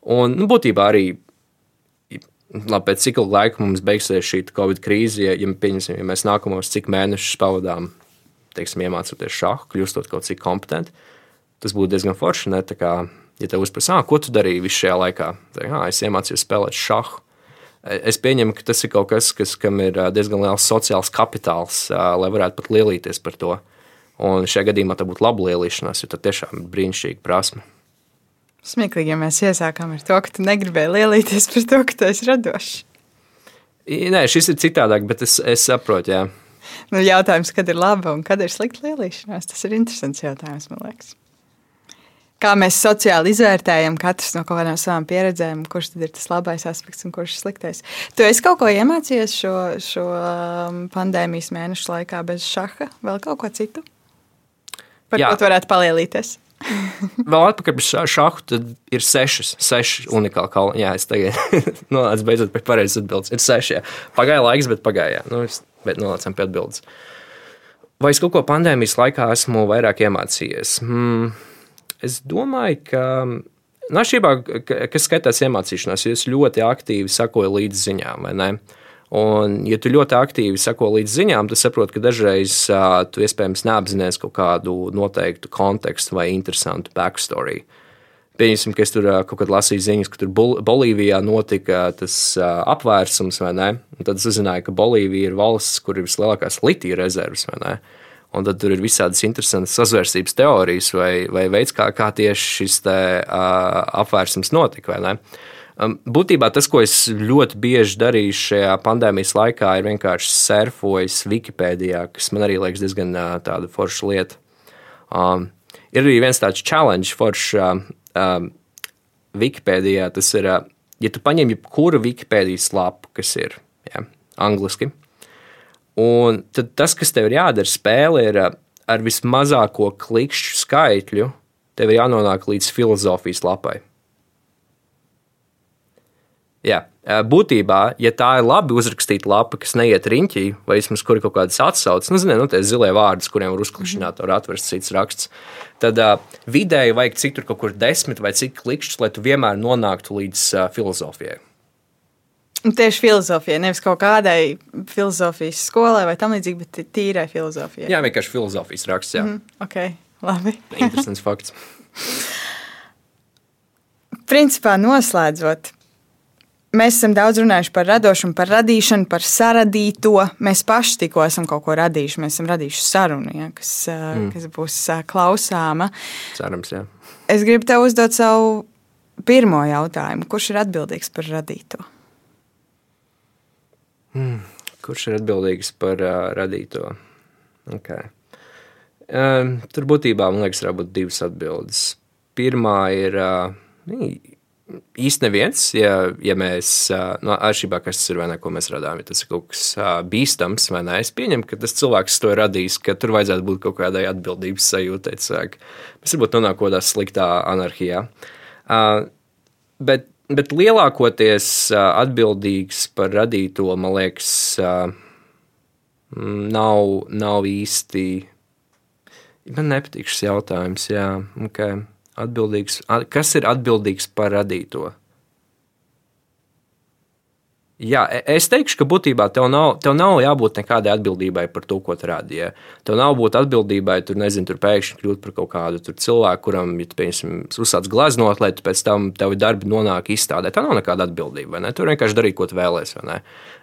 Speaker 3: un nu, būtībā arī labi, pēc cik ilga laika mums beigsies šī Covid krīze, ja, ja, ja mēs nākamos cik mēnešus pavadām, teiksim, iemācoties šāhu, kļūstot kaut cik kompetenti, tas būtu diezgan forši. Ne? Tā kā, ja te uzprasa, ko tu darīji visā šajā laikā, tad es iemācījos spēlēt šāhu. Es pieņemu, ka tas ir kaut kas, kas, kam ir diezgan liels sociāls kapitāls, lai varētu pat lielīties par to. Un šajā gadījumā tā būtu laba lielīšanās, jo tā tiešām ir brīnišķīga prasme.
Speaker 2: Smieklīgi, ja mēs iesākām ar to, ka tu negribēji lielīties par to, ka tu esi radošs.
Speaker 3: Nē, šis ir citādāk, bet es, es saprotu, jā.
Speaker 2: Nu, jautājums, kad ir laba un kad ir slikta lielīšanās, tas ir interesants jautājums, man liekas kā mēs sociāli izvērtējam katrs no kaut kādām savām pieredzēm, kurš tad ir tas labais aspekts un kurš sliktais. Tu esi kaut ko iemācījies šo, šo um, pandēmijas mēnešu laikā bez šaha, vēl kaut ko citu? Par Jā. ko tu varētu palielīties?
Speaker 3: Vēl atpakaļ pie šāda, tad ir sešas, seši unikāli kalni. Jā, es tagad nonācu beidzot pie pareizas atbildes. Ir seši. Jā. Pagāja laiks, bet pagāja. Nu, bet nonācām pie atbildes. Vai es kaut ko pandēmijas laikā esmu vairāk iemācījies? Hmm. Es domāju, ka Našībā, kas skatās iemācīšanās, ja es ļoti aktīvi sakoju līdzi ziņām, vai ne? Un, ja tu ļoti aktīvi sako līdz ziņām, tad saproti, ka dažreiz uh, tu iespējams neapzinājies kaut kādu noteiktu kontekstu vai interesantu backstory. Pieņemsim, ka es tur uh, kaut kad lasīju ziņas, ka tur Bol Bolīvijā notika tas uh, apvērsums, vai ne? Un tad uzzināju, ka Bolīvija ir valsts, kur ir vislielākās litija rezerves, vai ne? Un tad tur ir visādas interesantas sazvērstības teorijas vai, vai veids, kā, kā tieši šis te, uh, apvērsums notika. Um, būtībā tas, ko es ļoti bieži darīju šajā pandēmijas laikā, ir vienkārši surfojis Wikipēdijā, kas man arī liekas diezgan uh, tāda forša lieta. Um, ir arī viens tāds challenge foršs uh, um, Wikipēdijā. Tas ir, uh, ja tu paņem jebkuru Wikipēdijas lapu, kas ir ja, angliski, Un tad tas, kas tev ir jādara, spēle ir eh, ar vismazāko klikšķu skaitļu, tev ir jānonāk līdz filozofijas lapai. Jā, eh, būtībā, ja tā ir labi uzrakstīta lapa, kas neiet riņķī, vai vismaz kur ir kaut kādas atsauces, nu, ziniet, nu, tie zilie vārdi, kuriem var uzklikšķināt, var atrast cits raksts, tad uh, vidēji vajag cik tur kaut kur desmit vai cik klikšķus, lai tu vienmēr nonāktu līdz uh, filozofijai.
Speaker 2: Tieši filozofija, nevis kaut kādai filozofijas skolai vai tam līdzīgi, bet tīrai filozofijai.
Speaker 3: Jā, vienkārši filozofijas raksts. Jā, mm,
Speaker 2: ok, labi.
Speaker 3: Interesants fakts.
Speaker 2: Principā noslēdzot, mēs esam daudz runājuši par radošumu, par radīšanu, par saradīto. Mēs paši tikko esam kaut ko radījuši. Mēs esam radījuši sarunu, ja, kas, mm. kas būs klausāma.
Speaker 3: Cerams, jā.
Speaker 2: Es gribu tev uzdot savu pirmo jautājumu. Kurš ir atbildīgs par radīto?
Speaker 3: Hmm. Kurš ir atbildīgs par uh, radīto? Okay. Um, tur būtībā man liekas, var būt divas atbildes. Pirmā ir uh, īsti neviens, ja, ja mēs, uh, no atšķirībā, kas tas ir vai ne, ko mēs radām, ja tas ir kaut kas uh, bīstams vai nē, es pieņemu, ka tas cilvēks to ir radījis, ka tur vajadzētu būt kaut kādai atbildības sajūtai. Mēs varbūt nonākam kaut kādā sliktā anarhijā. Uh, bet bet lielākoties atbildīgs par radīto, man liekas, nav, nav īsti. Man nepatīk šis jautājums. Jā, okay. atbildīgs, kas ir atbildīgs par radīto? Jā, e, es teikšu, ka būtībā tev nav, tev nav jābūt nekādai atbildībai par to, ko tu rādīji. Tev nav būt atbildībai, tur nezinu, tur pēkšņi kļūt par kaut kādu cilvēku, kuram, ja tu, piemēram, uzsāc gleznot, lai pēc tam tevi darbi nonāk izstādē. Tā nav nekāda atbildība. Ne? Tur vienkārši darīt, ko tu vēlēsies.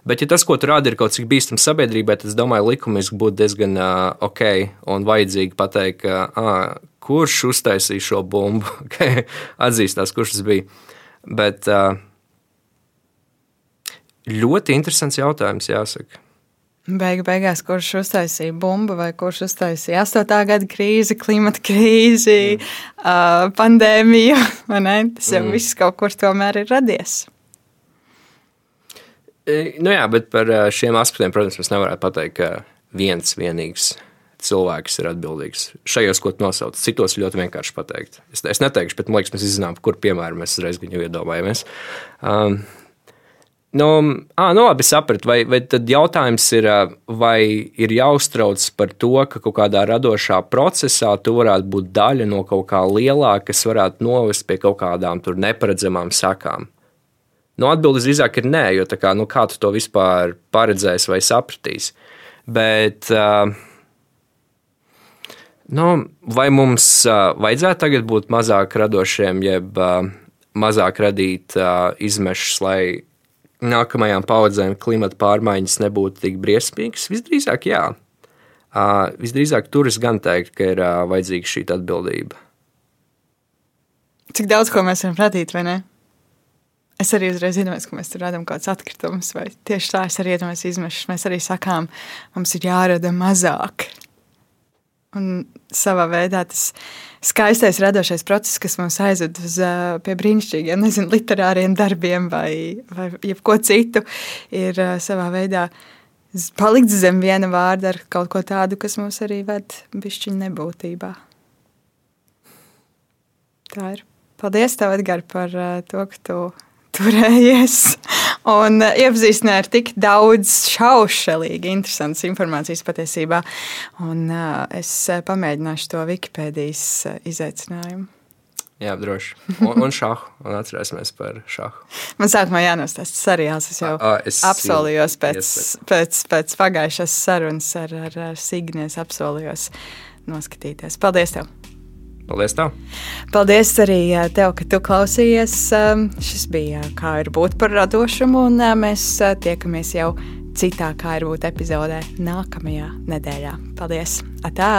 Speaker 3: Bet, ja tas, ko tu rādi, ir kaut cik bīstams sabiedrībai, tad es domāju, likumiski būtu diezgan uh, ok un vajadzīgi pateikt, uh, kurš uztaisīja šo bumbu, atzīstās, kurš tas bija. Bet, uh, Ļoti interesants jautājums, jāsaka.
Speaker 2: Beigu beigās, kurš uztaisīja bumbu vai kurš uztaisīja 8. gada krīzi, klimata krīzi, mm. uh, pandēmiju. Tas jau mm. viss kaut kur tomēr ir radies.
Speaker 3: E, nu jā, bet par šiem aspektiem, protams, mēs nevaram pateikt, ka viens vienīgs cilvēks ir atbildīgs. Šajos, ko nosauc, citos ļoti vienkārši pateikt. Es, es neteikšu, bet man liekas, mēs zinām, kur piemēram mēs uzreiz viņu iedomājamies. Um, Nu, à, nu labi, sapratu. Vai, vai tad jautājums ir, vai ir jāuztrauc par to, ka kaut kādā radošā procesā tu varētu būt daļa no kaut kā lielāka, kas varētu novest pie kaut kādām neparedzamām sakām? Nu, Atbildes drīzāk ir nē, jo kā, nu, kā tu to vispār paredzēsi vai sapratīsi. Bet, uh, nu, vai mums uh, vajadzētu tagad būt mazāk radošiem, jeb uh, mazāk radīt izmešus, lai nākamajām paudzēm klimata pārmaiņas nebūtu tik briesmīgas? Visdrīzāk, jā. Uh, visdrīzāk tur es gan teiktu, ka ir uh, vajadzīga šī atbildība.
Speaker 2: Cik daudz ko mēs varam radīt, vai ne? Es arī uzreiz iedomājos, ka mēs tur redzam kaut kādus atkritumus, vai tieši tā es arī iedomājos izmešus. Mēs arī sakām, mums ir jārada mazāk. Un savā veidā tas skaistais radošais process, kas mums aizved uz pie brīnišķīgiem, nezinu, literāriem darbiem vai, vai jebko citu, ir savā veidā palikt zem viena vārda ar kaut ko tādu, kas mūs arī ved bišķiņu nebūtībā. Tā ir. Paldies, tev, Edgar, par to, ka tu turējies un iepazīstināja ar tik daudz šaušalīgi interesantas informācijas patiesībā. Un, uh, es eh, pamēģināšu to Wikipēdijas izaicinājumu.
Speaker 3: Jā, droši. Un, un šāhu. Un atcerēsimies par šāhu.
Speaker 2: Man sākumā jānostāsta seriāls. Es jau a, es apsolījos pēc, iespēc. pēc, pēc pagājušās sarunas ar, ar, ar Signies apsolījos noskatīties. Paldies tev!
Speaker 3: Paldies! Tev.
Speaker 2: Paldies arī tev, ka tu klausījies. Šis bija kā ir būt par radošumu, un mēs tiekamies jau citā kā ir būt epizodē nākamajā nedēļā. Paldies! Atā!